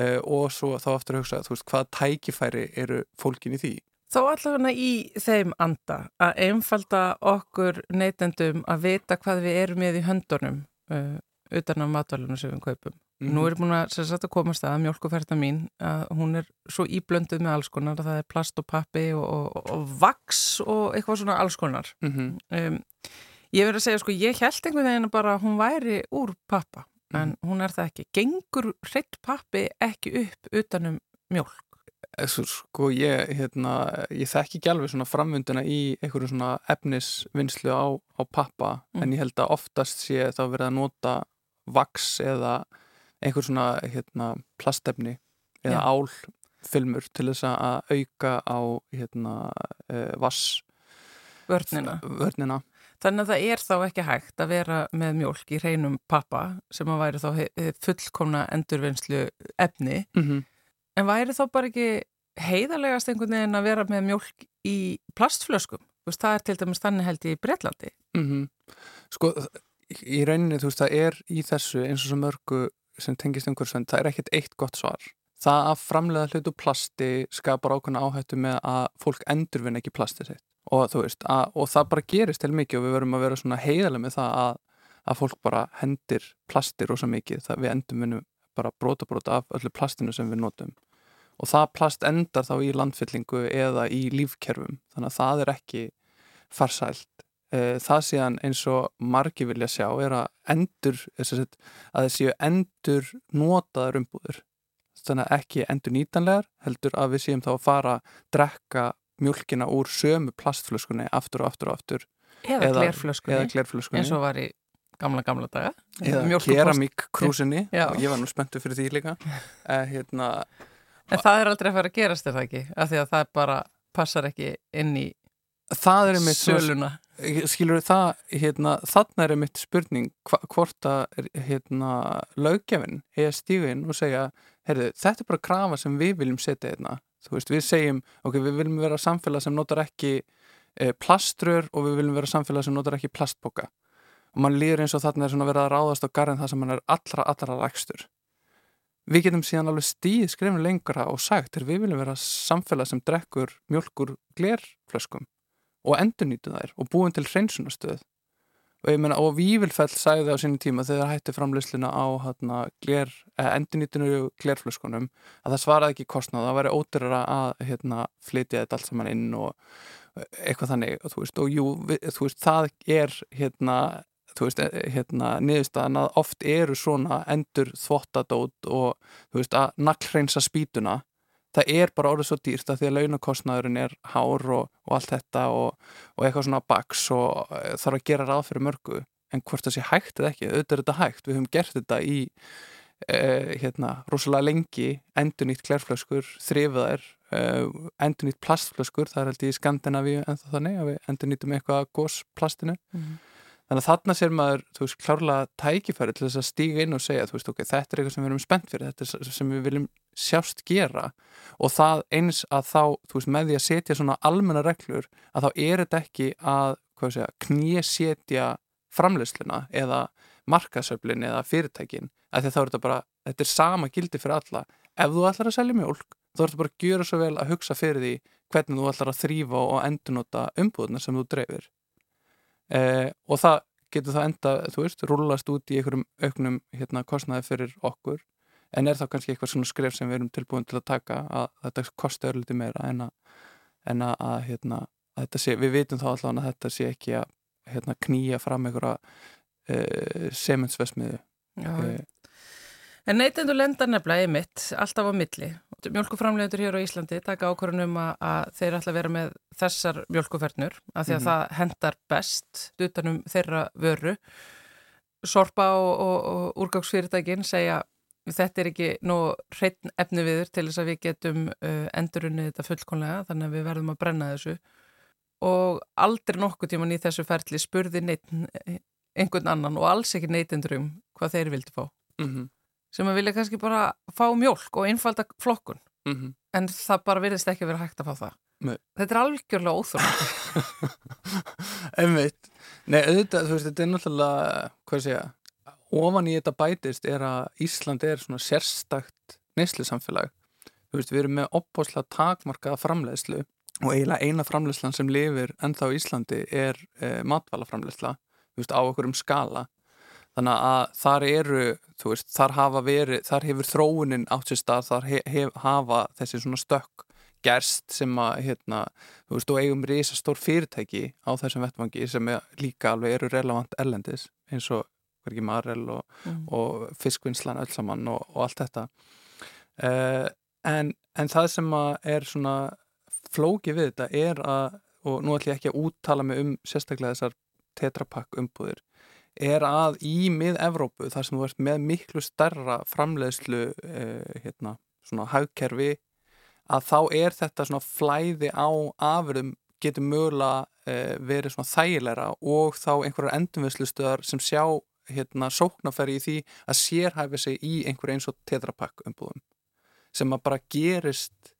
uh, og svo þá aftur að hugsa, þú veist, hvað tækifæri eru fólkin í því? Þó allavega í þeim anda að einfalda okkur neytendum að vita hvað við erum með í höndunum uh, utan af matvælunum sem við kaupum. Mhm. Nú er ég búin að, sem sagt, að komast að mjölkuferðna mín að hún er svo íblönduð með alls konar að það er plast og pappi og, og, og vaks og eitthvað svona alls konar. Mm -hmm. Um, ég verður að segja, sko, ég held einhvern veginn bara að hún væri úr pappa en hún er það ekki. Gengur hreitt pappi ekki upp utanum mjölk? Svo, sko, ég, hérna, ég þekki ekki alveg svona framvinduna í einhverju svona efnisvinnslu á, á pappa Mm. en ég held að oftast sé þá verið að nota vaks eða einhver svona hérna, plastefni eða Já. álfilmur til þess að auka á hérna, uh, vass Vörnina. vörnina Þannig að það er þá ekki hægt að vera með mjólk í hreinum pappa sem að væri þá he- fullkomna endurvinnslu efni mm -hmm. en væri þá bara ekki heiðarlegast einhvern veginn að vera með mjólk í plastflöskum. Veist, það er til dæmis þannig held í Bretlandi. Mm Sko, í rauninni, þú veist, það er í þessu eins og svo mörgu sem tengist umhverfisvend, það er ekkert eitt gott svar. Það að framlega hlutu plasti skapar ákveðna áhættu með að fólk endurvinna ekki plastið sitt. Og veist, að, og það bara gerist til mikið og við verum að vera svona heiðarlega með það að, að fólk bara hendir plastir rosa mikið, það við endurvinnum bara brota brota af öllu plastinu sem við notum. Og það plast endar þá í landfyllingu eða í lífkerfum, þannig að það er ekki farsælt það síðan eins og margi vilja sjá er að endur sagt, að það séu endur notaðar umbúður þannig að ekki endur nýtanlegar heldur að við séum þá að fara að drekka mjölkina úr sömu plastflöskunni aftur og aftur og aftur. Eða eða glerflöskunni eins og var í gamla gamla daga. Eða keramíkkrúsinni. Og ég var nú spenntu fyrir því líka. Uh, <laughs> hérna, en það er aldrei að fara að gerast er það ekki? Af því að það bara passar ekki inn í það er einmitt söluna skilur það, hérna, þarna er einmitt spurning hvort að hérna, löggefin er stígin og segja, heyrðu, þetta er bara krafa sem við viljum setja hérna. Veist, við segjum, ok, við viljum vera samfélag sem notar ekki e, plaströr og við viljum vera samfélag sem notar ekki plastboka og mann líður eins og þarna er svona verið að ráðast á garðin það sem mann er allra, allra lægstur. Við getum síðan alveg stíð skrifin lengra og sagt, þegar við viljum vera samfélag sem drekkur mjölkur glerflöskum og endurnýtu þær og búin til hreinsunastöð og ég meina og Vívilfell sagði á sinni tíma þegar hætti framleysluna á hérna, gler, eh, endurnýtinu glerflöskunum að það svaraði ekki kostnað það væri ódurra að hérna, flytja þetta allt saman inn og eh, eitthvað þannig og þú veist, og jú, við, þú veist það er hérna eh, hérna, niðurstaðan að oft eru svona endur þvottadót og þú veist, að naglhreinsa spýtuna það er bara orðið svo dýrt að því að launakostnaðurinn er hár og, og allt þetta og, og eitthvað svona baks og e, þarf að gera ráð fyrir mörgu. En hvort það sé hægt eða ekki, auðvitað er þetta hægt. Við höfum gert þetta í e, hérna, rosalega lengi. Endurnýtt klærflöskur, þrifaðar e, endurnýtt plastflöskur. Það er held í Skandinavíu en það þannig að við endurnýttum eitthvað gósplastinu Þannig að þarna sér maður, þú veist, klárlega tækifæri til þess að stíga inn og segja, þú veist, ok, þetta er eitthvað sem við erum spennt fyrir, þetta er sem við viljum sjást gera. Og það eins að þá, þú veist, með því að setja svona almenna reglur, að þá er þetta ekki að, hvað segja, knéssetja framleysluna eða markasöflin eða fyrirtækin, að þá er þetta bara, þetta er sama gildi fyrir alla. Ef þú ætlar að selja mjólk, þá er þetta bara að gjöra svo vel að hugsa fyrir því hvernig þú ætlar að þrýfa og endurnota umbúðuna sem þú dreifir eh, og það getur það enda, þú veist, rúlast út í einhverjum auknum hérna, kostnaði fyrir okkur. En er þá kannski eitthvað svona skref sem við erum tilbúin til að taka að þetta kosti örliti meira en að, en að, að, hérna, að þetta sé, við vitum þá allavega að þetta sé ekki að hérna, knýja fram einhverja uh, sementsvesmiðu Já, uh, En neytendur lenda nefnilega í mitt, alltaf á milli. Mjölkuframlegendur hér á Íslandi taka ákvörðunum að, þeir ætla að vera með þessar mjölkufernur af því að Mhm. það hendar best utanum þeirra vöru. Sorpa og, og, og úrgangsfyrirtækin segja þetta er ekki nú hreitn efni viður til þess að við getum uh, endurunnið þetta fullkonlega þannig að við verðum að brenna þessu og aldrei nokkuð tíman í þessu ferli spurði neitt einhvern annan og alls ekki neytendur um hvað þeir vildi fá mm -hmm, sem að vilja kannski bara fá mjólk og einfalda flokkun mm -hmm. en það bara virðist ekki vera hægt að fá það Nei. þetta er algjörlega óþjóð <laughs> Einmitt. Nei, auðvitað, þú veist, þetta er náttúrulega, hvað sé ég, ofan í þetta bætist er að Ísland er svona sérstakt neyslusamfélag. Þú veist, við erum með opbáslega takmarkaða framleiðslu og eiginlega eina framleiðslan sem lifir ennþá á Íslandi er e, matvælaframleiðsla, þú veist, á okkur um skala. Þannig að þar eru, veist, þar hafa verið, þar hefur þróunin átt sér stað, þar he, hef, hafa þessi svona stökk gerst sem að, hérna, þú veist, og eigum risastór fyrirtæki á þessum vettvangi sem er, líka alveg eru relevant erlendis eins og hvergi marel og, Mm. og fiskvinnslan öll saman og, og allt þetta uh, en, en það sem að er svona flóki við þetta er að, og nú ætlum ég ekki að úttala mig um sérstaklega þessar tetrapakk umbúðir er að í mið-Evrópu þar sem þú ert með miklu stærra framleiðslu uh, hérna, svona hagkerfi að þá er þetta svona flæði á afurðum getur mögulega uh, verið svona þægilegra og þá einhverjar endumvislustöðar sem sjá hérna sóknarfæri í því að sérhæfi sig í einhverju eins og tetrapakk umbúðum sem að bara gerist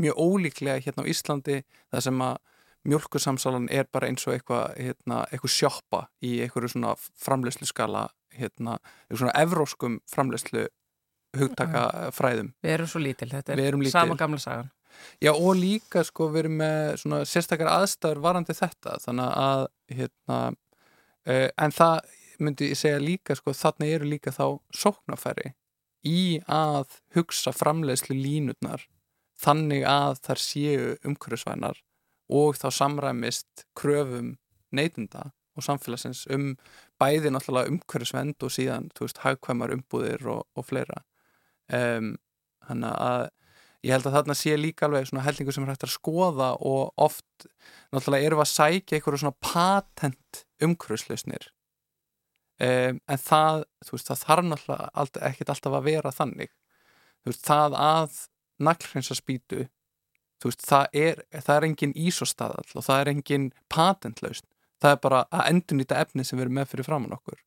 mjög ólíklega hérna á Íslandi þar sem að mjölkursamsalan er bara eins og eitthvað hérna, eitthvað sjoppa í einhverju svona framleyslu skala hérna, eitthvað svona evróskum framleyslu hugtaka fræðum. Við erum svo lítil, þetta er sama gamla sagan. Já og líka sko við erum með svona sérstakar aðstæður varandi þetta þannig að hérna uh, en það myndi ég segja líka sko þarna eru líka þá sóknarfæri í að hugsa framleiðslu línutnar þannig að þar séu umhverfisvænar og þá samræmist kröfum neytinda og samfélagsins um bæði náttúrulega umhverfisvend og síðan, þú veist, hagkvæmar umbúðir og, og fleira. Um, þannig að ég held að þarna sé líka alveg svona hellingu sem er hægt að skoða og oft náttúrulega við að sækja einhverju svona patent umhverfislausnir. Um, en það, þú veist, það þarf náttúrulega ekkit alltaf að vera þannig. Þú veist, það að naglhreinsa spýtu veist, það er, það er engin ísostadall og það er engin patentlaust það er bara að endurnýta efni sem við erum með fyrir framann okkur.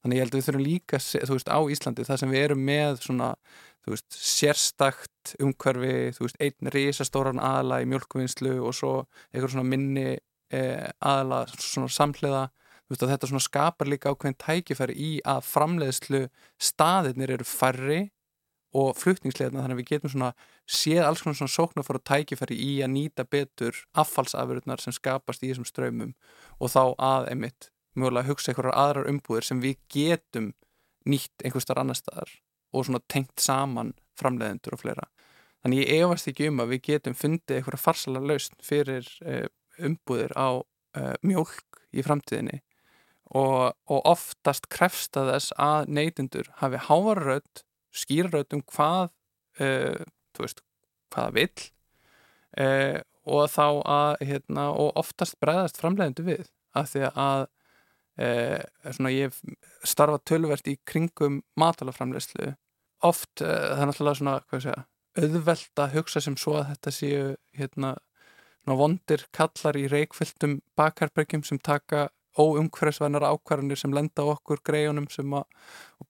Þannig ég held að við þurfum líka, veist, á Íslandi það sem við erum með svona veist, sérstakt umhverfi einn risastóran aðla í mjölkvinnslu og svo einhver svona minni eh, aðla svona samhliða, þetta svona skapar líka ákveðin tækifæri í að framleiðslu staðirnir eru færri og flutningsleirna þannig að við getum svona séð alls konar svona sóknarfara tækifæri í að nýta betur affallsafurðnar sem skapast í þessum ströymum og þá að emitt mögulega hugsa einhverjar aðrar umbúðir sem við getum nýtt einhver starf annar staðar og svona tengt saman framleiðendur og fleira. Þannig ég efast ekki um að við getum fundið einhverja farsala lausn fyrir uh, umbúðir á uh, mjölk í framtíðinni og, og oftast krefsta þess að neytundur hafi hávarrödd skýrraut um hvað uh, þú veist, hvaða vill uh, og þá að hérna, og oftast bregðast framleiðendu við af því að uh, svona ég starfa tölvert í kringum matalaframleiðslu oft það er náttúrulega svona, hvað segja auðvelt að hugsa sem svo að þetta séu hérna, svona vondir kallar í reikfylltum bakarbyrgjum sem taka óumhverfisvænar ákvarðanir sem lenda okkur greiunum sem að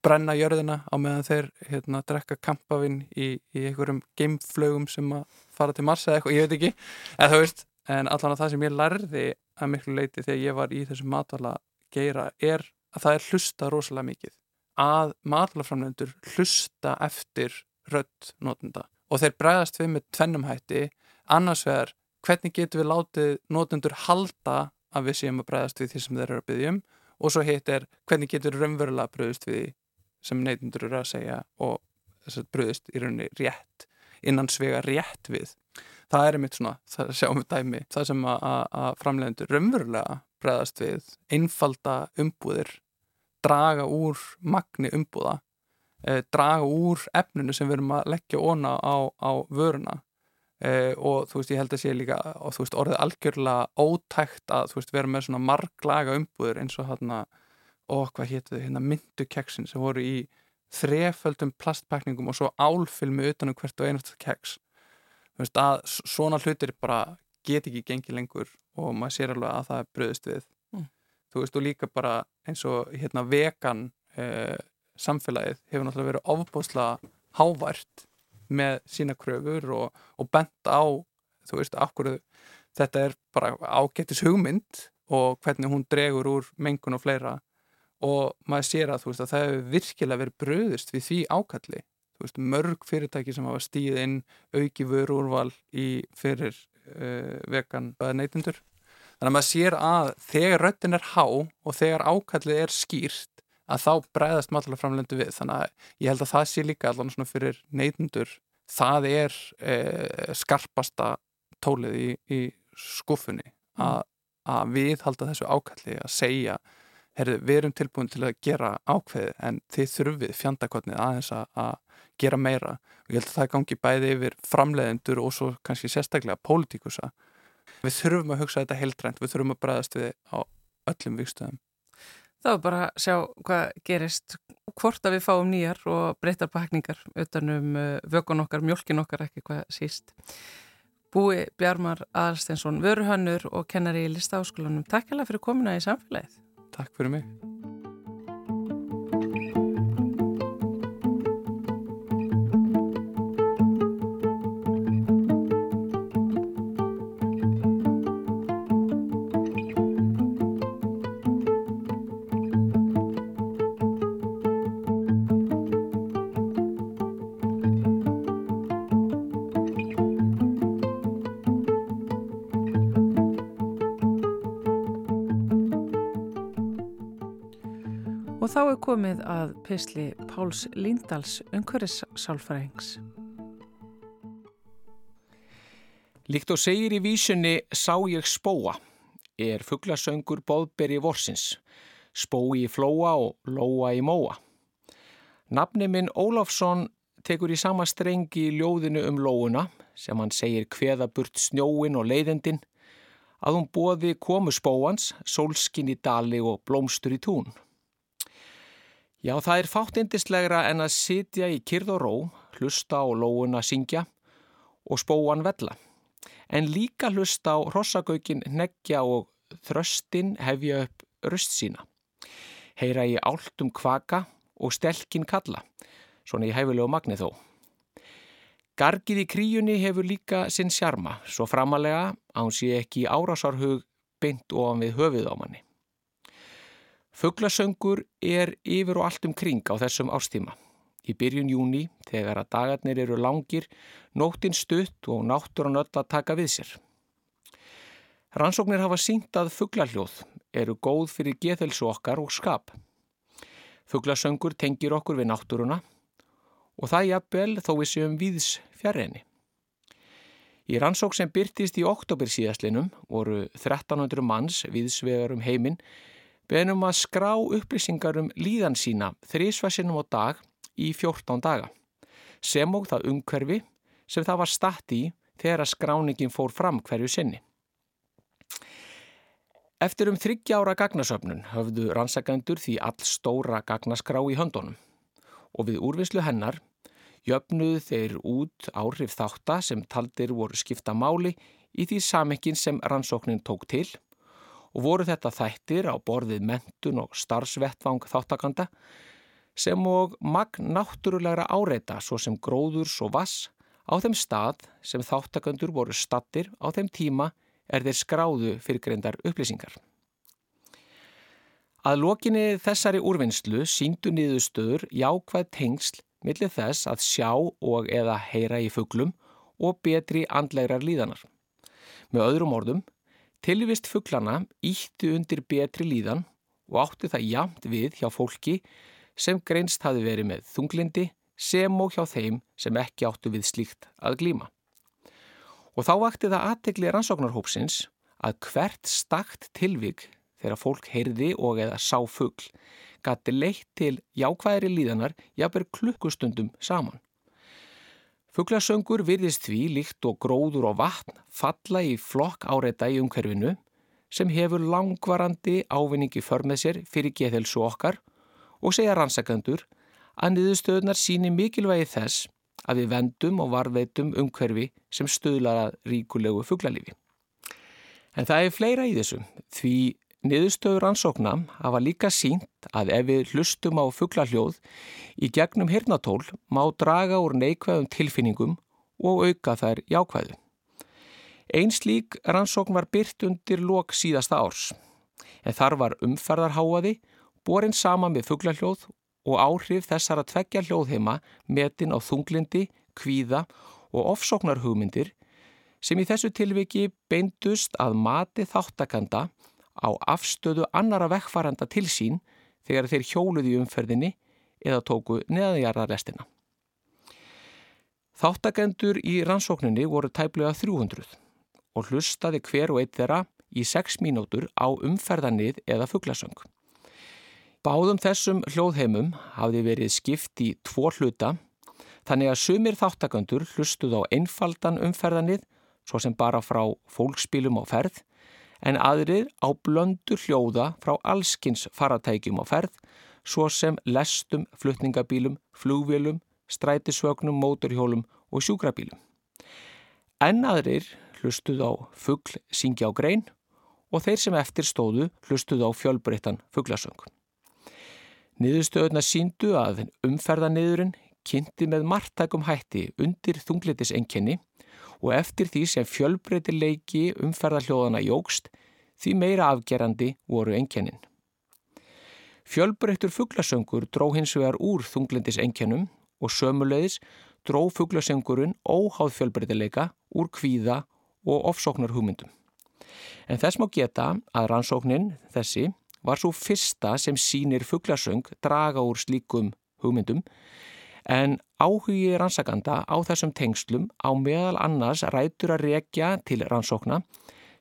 brenna jörðina á meðan þeir hérna drekka kampavinn í, í einhverjum geimflögum sem að fara til Mars eða eitthvað, ég veit ekki. En þú veist, en allan að það sem ég lærði að miklu leiti þegar ég var í þessum matvala geira er að það er hlusta rosalega mikið. Að matalaframlendur hlusta eftir rödd notenda. Og þeir bregðast við með tvennum hætti. Annars vegar hvernig getur við látið notendur halda að við séum að bregðast við því sem þeir eru að byggja um. Og svo hitt er hvernig getur raunverulega bröðust við sem neytundur eru að segja og þess að bröðust í rauninni rétt innan svega rétt við? Það er einmitt svona, það sjáum við dæmi það sem að, framlegendur raunverulega bregðast við einfalda umbúðir draga úr magni umbúða eh, draga úr efninu sem við erum að leggja óna á, á vöruna Uh, og þú veist ég held að sé líka og þú veist orðið algjörlega ótækt að þú veist vera með svona marglaga umbúður eins og hérna, og hvað héttu þau hérna myndukeksin sem voru í þreföldum plastpækningum og svo álfilmi utanum hvert og einast keks þú veist að svona hlutir bara get ekki gengið lengur og maður sér alveg að það er bröðist við mm. þú veist og líka bara eins og hérna vegan uh, samfélagið hefur náttúrulega verið ofbúslega hávært með sína kröfur og, og bent á, þú veist, okkur þetta er bara ágættis hugmynd og hvernig hún dregur úr mengun og fleira. Og maður sér að, veist, að það hefur virkilega verið bröðist við því ákalli. Veist, mörg fyrirtæki sem hafa stíð inn auki vöru úrval í fyrir uh, vegan neytundur þannig að maður sér að þegar röttin er há og þegar ákallið er skýrt að þá breyðast matalaframlendu við. Þannig að ég held að það sé líka allan svona fyrir neytundur það er eh, skarpasta tólið í, í skuffunni mm. að, að við halda þessu ákalli að segja herri, við erum tilbúin til að gera ákveði en þið þurfið fjandakotnið aðeins að, að gera meira. Og ég held að það gangi bæði yfir framleiðendur og svo kannski sérstaklega pólitíkusa. Við þurfum að hugsa þetta heildrænt, við þurfum að bregðast við á öllum vikstöðum Þá er bara að sjá hvað gerist hvort að við fáum nýjar og breytar pakningar utanum uh, vökun okkar, mjölkin okkar ekki hvað síst. Búi Bjarmar Aðalsteinsson, vöruhannur og kennari í lista áskólanum. Takk alveg fyrir komina í samfélagið. Takk fyrir mig. Þá er komið að pesli Páls Líndals umhverjus sálfræðings. Líkt og segir í vísunni sá ég spóa. er fugglasöngur bóðberi vorsins, spói í flóa og lóa í móa. Nafni minn Ólafsson tekur í sama strengi í ljóðinu um lóuna sem hann segir hveða burt snjóin og leiðendin að hún bóði komu spóans, sólskin í dali og blómstur í tún. Já, það er fáttindislegra en að sitja í kyrð og ró, hlusta á lóuna syngja og spóan vella. En líka hlusta á rossagaukin neggja og þröstin hefja upp röst sína. Heyra í áltum kvaka og stelkin kalla, svona í hæfilegu magni þó. Gargið í kríunni hefur líka sinn sjarma, svo framalega að hún sé ekki árásarhug beint ofan við höfuð á manni. Fugglasöngur er yfir og allt um kring á þessum ástíma. Í byrjun júni, þegar að dagarnir eru langir, nóttinn stutt og náttúran öll að taka við sér. Rannsóknir hafa sínt að fugglarljóð eru góð fyrir geðhelsu okkar og skap. Fugglasöngur tengir okkur við náttúruna og það jafnvel þó við séum víðs fjarreni. Í rannsók sem byrtist í oktober síðastlinum voru 1300 manns viðsvegar um heiminn beðnum að skrá upplýsingar um líðan sína þrísvæsinum á dag í 14 daga sem og það umhverfi sem það var statt í þegar að skráningin fór fram hverju sinni. Eftir um þryggja ára gagnasöfnun höfðu rannsakendur því all stóra gagnaskrá í höndunum og við úrvinslu hennar jöfnuðu þeir út áhrif þáttar sem taldir voru skipta máli í því samekkin sem rannsóknin tók til og voru þetta þættir á borðið mentun og starfsvettvang þáttakanda sem og magn náttúrulegra áreita svo sem gróðurs og vass á þeim stað sem þáttakandur voru stattir á þeim tíma er þeir skráðu fyrir greindar upplýsingar. Að lokinni þessari úrvinnslu síndu niðurstöður jákvæð tengsl millir þess að sjá og eða heyra í fugglum og betri andlegrar líðanar. Með öðrum orðum, tilvist fugglana ítti undir betri líðan og átti það jamt við hjá fólki sem greinst hafi verið með þunglindi sem og hjá þeim sem ekki áttu við slíkt að glíma. Og þá vakti það aðtegli rannsóknarhópsins að hvert stakt tilvig þegar fólk heyrði og eða sá fuggl gæti leitt til jákvæðri líðanar jafnver klukkustundum saman. Fugglasöngur virðist því líkt og gróður og vatn falla í flokk áreita í umhverfinu sem hefur langvarandi ávinningi för með sér fyrir geðhelsu okkar og segja rannsakandur að niðurstöðunar síni mikilvægi þess að við vendum og varveitum umhverfi sem stöðlar að ríkulegu fugglalífi. En það er fleira í þessu því Niðurstöður ansókna hafa líka sínt að ef við hlustum á fugglarhljóð í gegnum hirnatól má draga úr neikvæðum tilfinningum og auka þær jákvæðu. Einn slík rannsókn var byrt undir lok síðasta árs, en þar var umferðarháaði, borin sama með fugglarhljóð og áhrif þessar að tveggja hljóðheima metin á þunglindi, kvíða og ofsóknarhugmyndir sem í þessu tilviki beindust að mati þáttakanda á afstöðu annara vekkfaranda til sín þegar þeir hjóluði umferðinni eða tóku neðanjarðarrestina. Þáttakendur í rannsókninni voru tæplega 300 og hlustaði hver og eitt þeirra í 6 mínútur á umferðanið eða fugglasöng. Báðum þessum hljóðheimum hafði verið skipt í tvo hluta þannig að sumir þáttakendur hlustuð á einfaldan umferðanið svo sem bara frá fólkspílum á ferð en aðrir á blöndu hljóða frá allskins faratækjum á ferð, svo sem lestum, flutningabílum, flugvélum, strætisvögnum, móturhjólum og sjúkrabílum. En aðrir hlustuð á fuggl syngja á grein og þeir sem eftir stóðu hlustuð á fjölbreyttan fugglasöng. Niðurstöðuna síndu að umferðaniðurinn kynnti með margtækum hætti undir þunglitisenkenni og eftir því sem fjölbreytileiki umferðarhljóðana jógst því meira afgerandi voru enkennin. Fjölbreyttur fugglasöngur dró hins vegar úr þunglindis enkennum og sömulegis dró fugglasöngurinn óháð fjölbreytileika úr kvíða og ofsóknar hugmyndum. En þess má geta að rannsóknin þessi var svo fyrsta sem sínir fugglasöng draga úr slíkum hugmyndum en áhugi rannsakanda á þessum tengslum á meðal annars rætur að rekja til rannsókna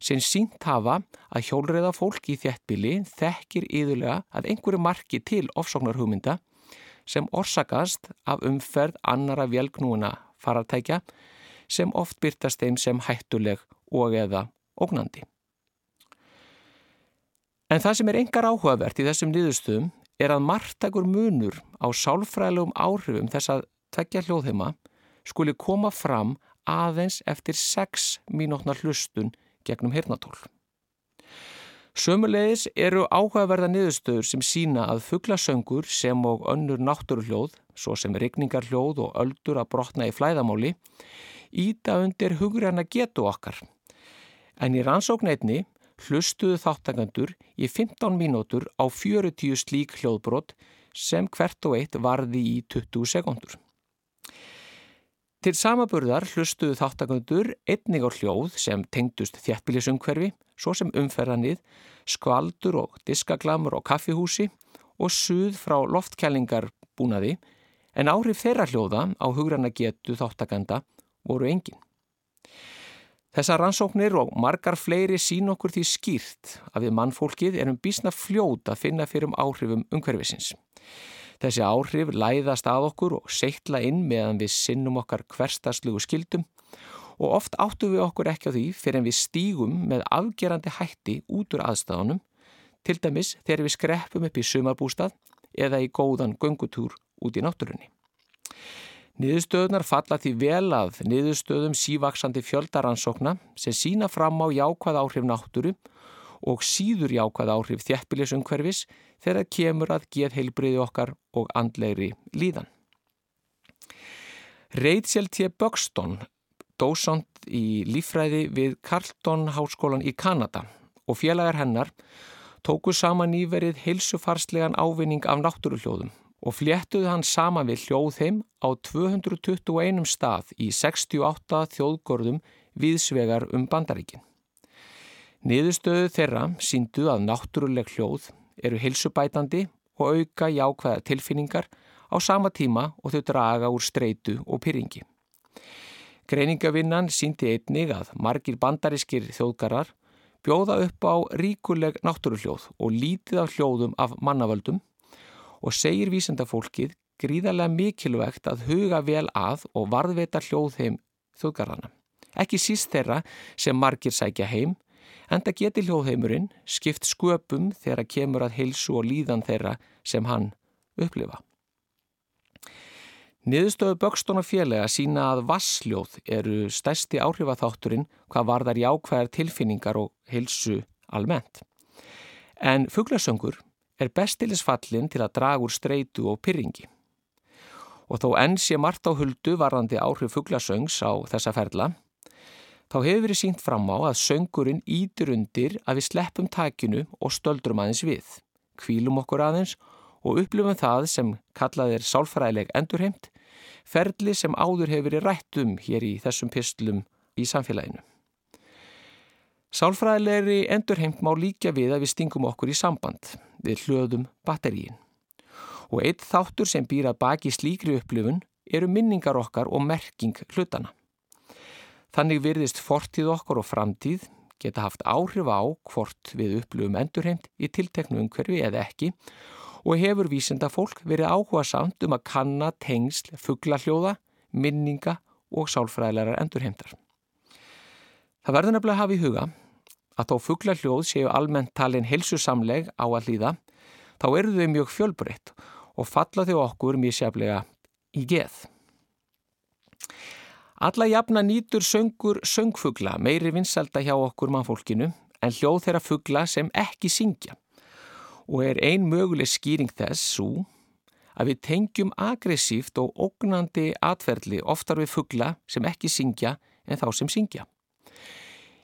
sem sínt hafa að hjólreiða fólk í þjættbili þekkir yðurlega að einhverju marki til ofsóknarhugmynda sem orsakast af umferð annara velgnúina farartækja sem oft byrtast þeim sem hættuleg og eða ógnandi. En það sem er engar áhugavert í þessum niðurstöðum er að margtakur munur á sálfræðilegum áhrifum þess að tveggja hljóðheima skuli koma fram aðeins eftir 6 mínútnar hlustun gegnum hirnatól. Sömulegis eru áhugaverða niðurstöður sem sína að fugglasöngur sem og önnur náttúruhljóð, svo sem regningarhljóð og öldur að brotna í flæðamáli, íta undir hugræna getu okkar. En í rannsóknetni hlustuðu þáttakandur í 15 mínútur á 40 slík hljóðbrot sem hvert og eitt varði í 20 sekundur. Til samaburðar hlustuðu þáttakandur einnig á hljóð sem tengdust þjættbílisumhverfi, svo sem umferðanið, skvaldur og diskaglamur og kaffihúsi og suð frá loftkælingar búnaði, en áhrif þeirra hljóða á hugranna getu þáttakanda voru engin. Þessar rannsóknir og margar fleiri sín okkur því skýrt að við mannfólkið erum bísna fljót að finna fyrir um áhrifum umhverfisins. Þessi áhrif læðast að okkur og seittla inn meðan við sinnum okkar hverstaslugu skildum og oft áttu við okkur ekki á því fyrir en við stígum með afgerandi hætti út úr aðstafanum, til dæmis þegar við skreppum upp í sumarbústað eða í góðan göngutúr út í náttúrunni. Niðurstöðunar falla því vel að niðurstöðum sívaksandi fjöldaransókna sem sína fram á jákvæð áhrif náttúru og síður jákvæð áhrif þjættbílisumhverfis þegar kemur að geð heilbriði okkar og andlegri líðan. Rachel T. Buxton, dósand í lífræði við Carlton Háskólan í Kanada og félagar hennar tóku saman nýverið heilsufarslegan ávinning af náttúruhljóðum og fléttuðu hann saman við hljóðheim á 221 stað í 68 þjóðgörðum viðsvegar um bandaríkin. Niðurstöðu þeirra síndu að náttúruleg hljóð eru heilsubætandi og auka jákvæða tilfinningar á sama tíma og þau draga úr streitu og pyrringi. Greiningavinnan síndi einnig að margir bandarískir þjóðgarar bjóða upp á ríkuleg náttúruhljóð og lítið af hljóðum af mannavöldum og segir vísendafólkið gríðarlega mikilvægt að huga vel að og varðveita hljóðheim þjóðgarðana. Ekki síst þeirra sem margir sækja heim, en það geti hljóðheimurinn skipt sköpum þegar kemur að heilsu og líðan þeirra sem hann upplifa. Niðurstöðu Bögstóna félaga sína að vassljóð eru stærsti áhrifathátturinn hvað varðar jákvæðar tilfinningar og heilsu almennt. En fugglasöngur er bestilisfallin til að draga úr streitu og pyrringi. Og þó enn sé margt á huldu varðandi áhrif fugglasöngs á þessa ferla, þá hefur verið sínt fram á að söngurinn ítur undir að við sleppum takinu og stöldrum aðeins við, kvílum okkur aðeins og upplifum það sem kallað er sálfræðileg endurheimt, ferli sem áður hefur verið rætt um hér í þessum pistlum í samfélaginu. Sálfræðilegri endurheimt má líka við að við stingum okkur í samband við hlöðum batteríin. Og eitt þáttur sem býra baki slíkri upplifun eru minningar okkar og merking hlutana. Þannig virðist fortíð okkar og framtíð geta haft áhrif á hvort við upplifum endurheimt í tilteknu umhverfi eða ekki og hefur vísenda fólk verið áhuga samt um að kanna tengsl, fugglahljóða, minninga og sálfræðilegar endurheimtar. Það verður nefnilega að hafa í huga að þó fugglarhljóð séu almennt talin helsusamleg á að hlýða, þá eru þau mjög fjölbreytt og falla þau okkur mjög seflega í geð. Alla jafna nýtur söngur söngfugla meiri vinsalda hjá okkur mannfólkinu en hljóð þeirra fugla sem ekki syngja og er ein möguleg skýring þess svo að við tengjum aggressíft og ógnandi atferðli oftar við fugla sem ekki syngja en þá sem syngja.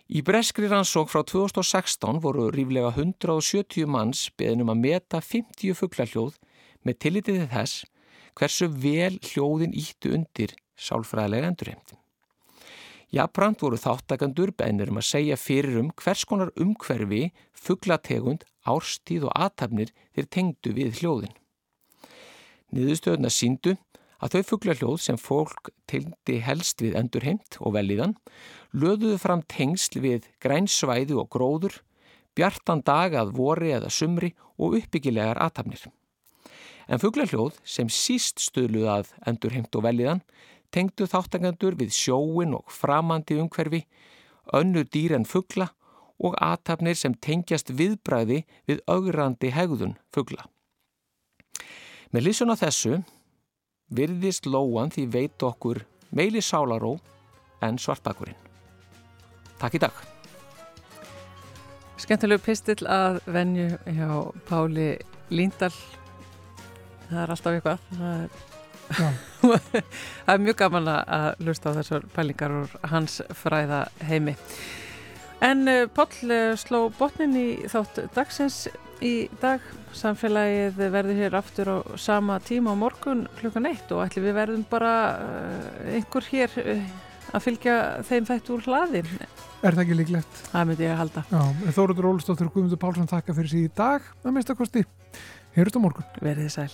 Í breskri rannsók frá 2016 voru ríflega 170 manns beðnum að meta 50 fugglarhljóð með tillitið þess hversu vel hljóðin íttu undir sálfræðilega endurheimtin. Jafnbrand voru þáttakandur beðnir um að segja fyrir um hvers konar umhverfi, fugglategund, árstíð og aðtapnir þeir tengdu við hljóðin. Niðurstöðuna síndu að þau fugglarhljóð sem fólk tildi helst við endurheimt og velíðan löðuðu fram tengsl við grænsvæði og gróður, bjartan dag að vori eða sumri og uppbyggilegar aðtapnir. En fugglarhljóð sem síst stöðluð að endurheimt og velíðan tengdu þáttakandur við sjóin og framandi umhverfi, önnu dýr en fuggla og aðtapnir sem tengjast viðbræði við augrandi hegðun fuggla. Með lísun á þessu virðist lóan því veit okkur meili sálaró en svartbakurinn. Takk í dag. Skemmtilegu pistill að venju hjá Páli Líndal. Það er alltaf eitthvað. Það er, <laughs> það er mjög gaman að lusta á þessar pælingar úr hans fræða heimi. En uh, Páll uh, sló botnin í þátt dagsins í dag. Samfélagið verður hér aftur á sama tíma á morgun klukkan eitt og ætli við verðum bara uh, einhver hér að fylgja þeim þættu úr hlaðin. Er það ekki líklegt? Það myndi ég að halda. Já, Þóruður Ólustóttur og Guðmundur Pálsson þakka fyrir síðan í dag að mista kosti. Heyrjum þetta morgun. Verðið sæl.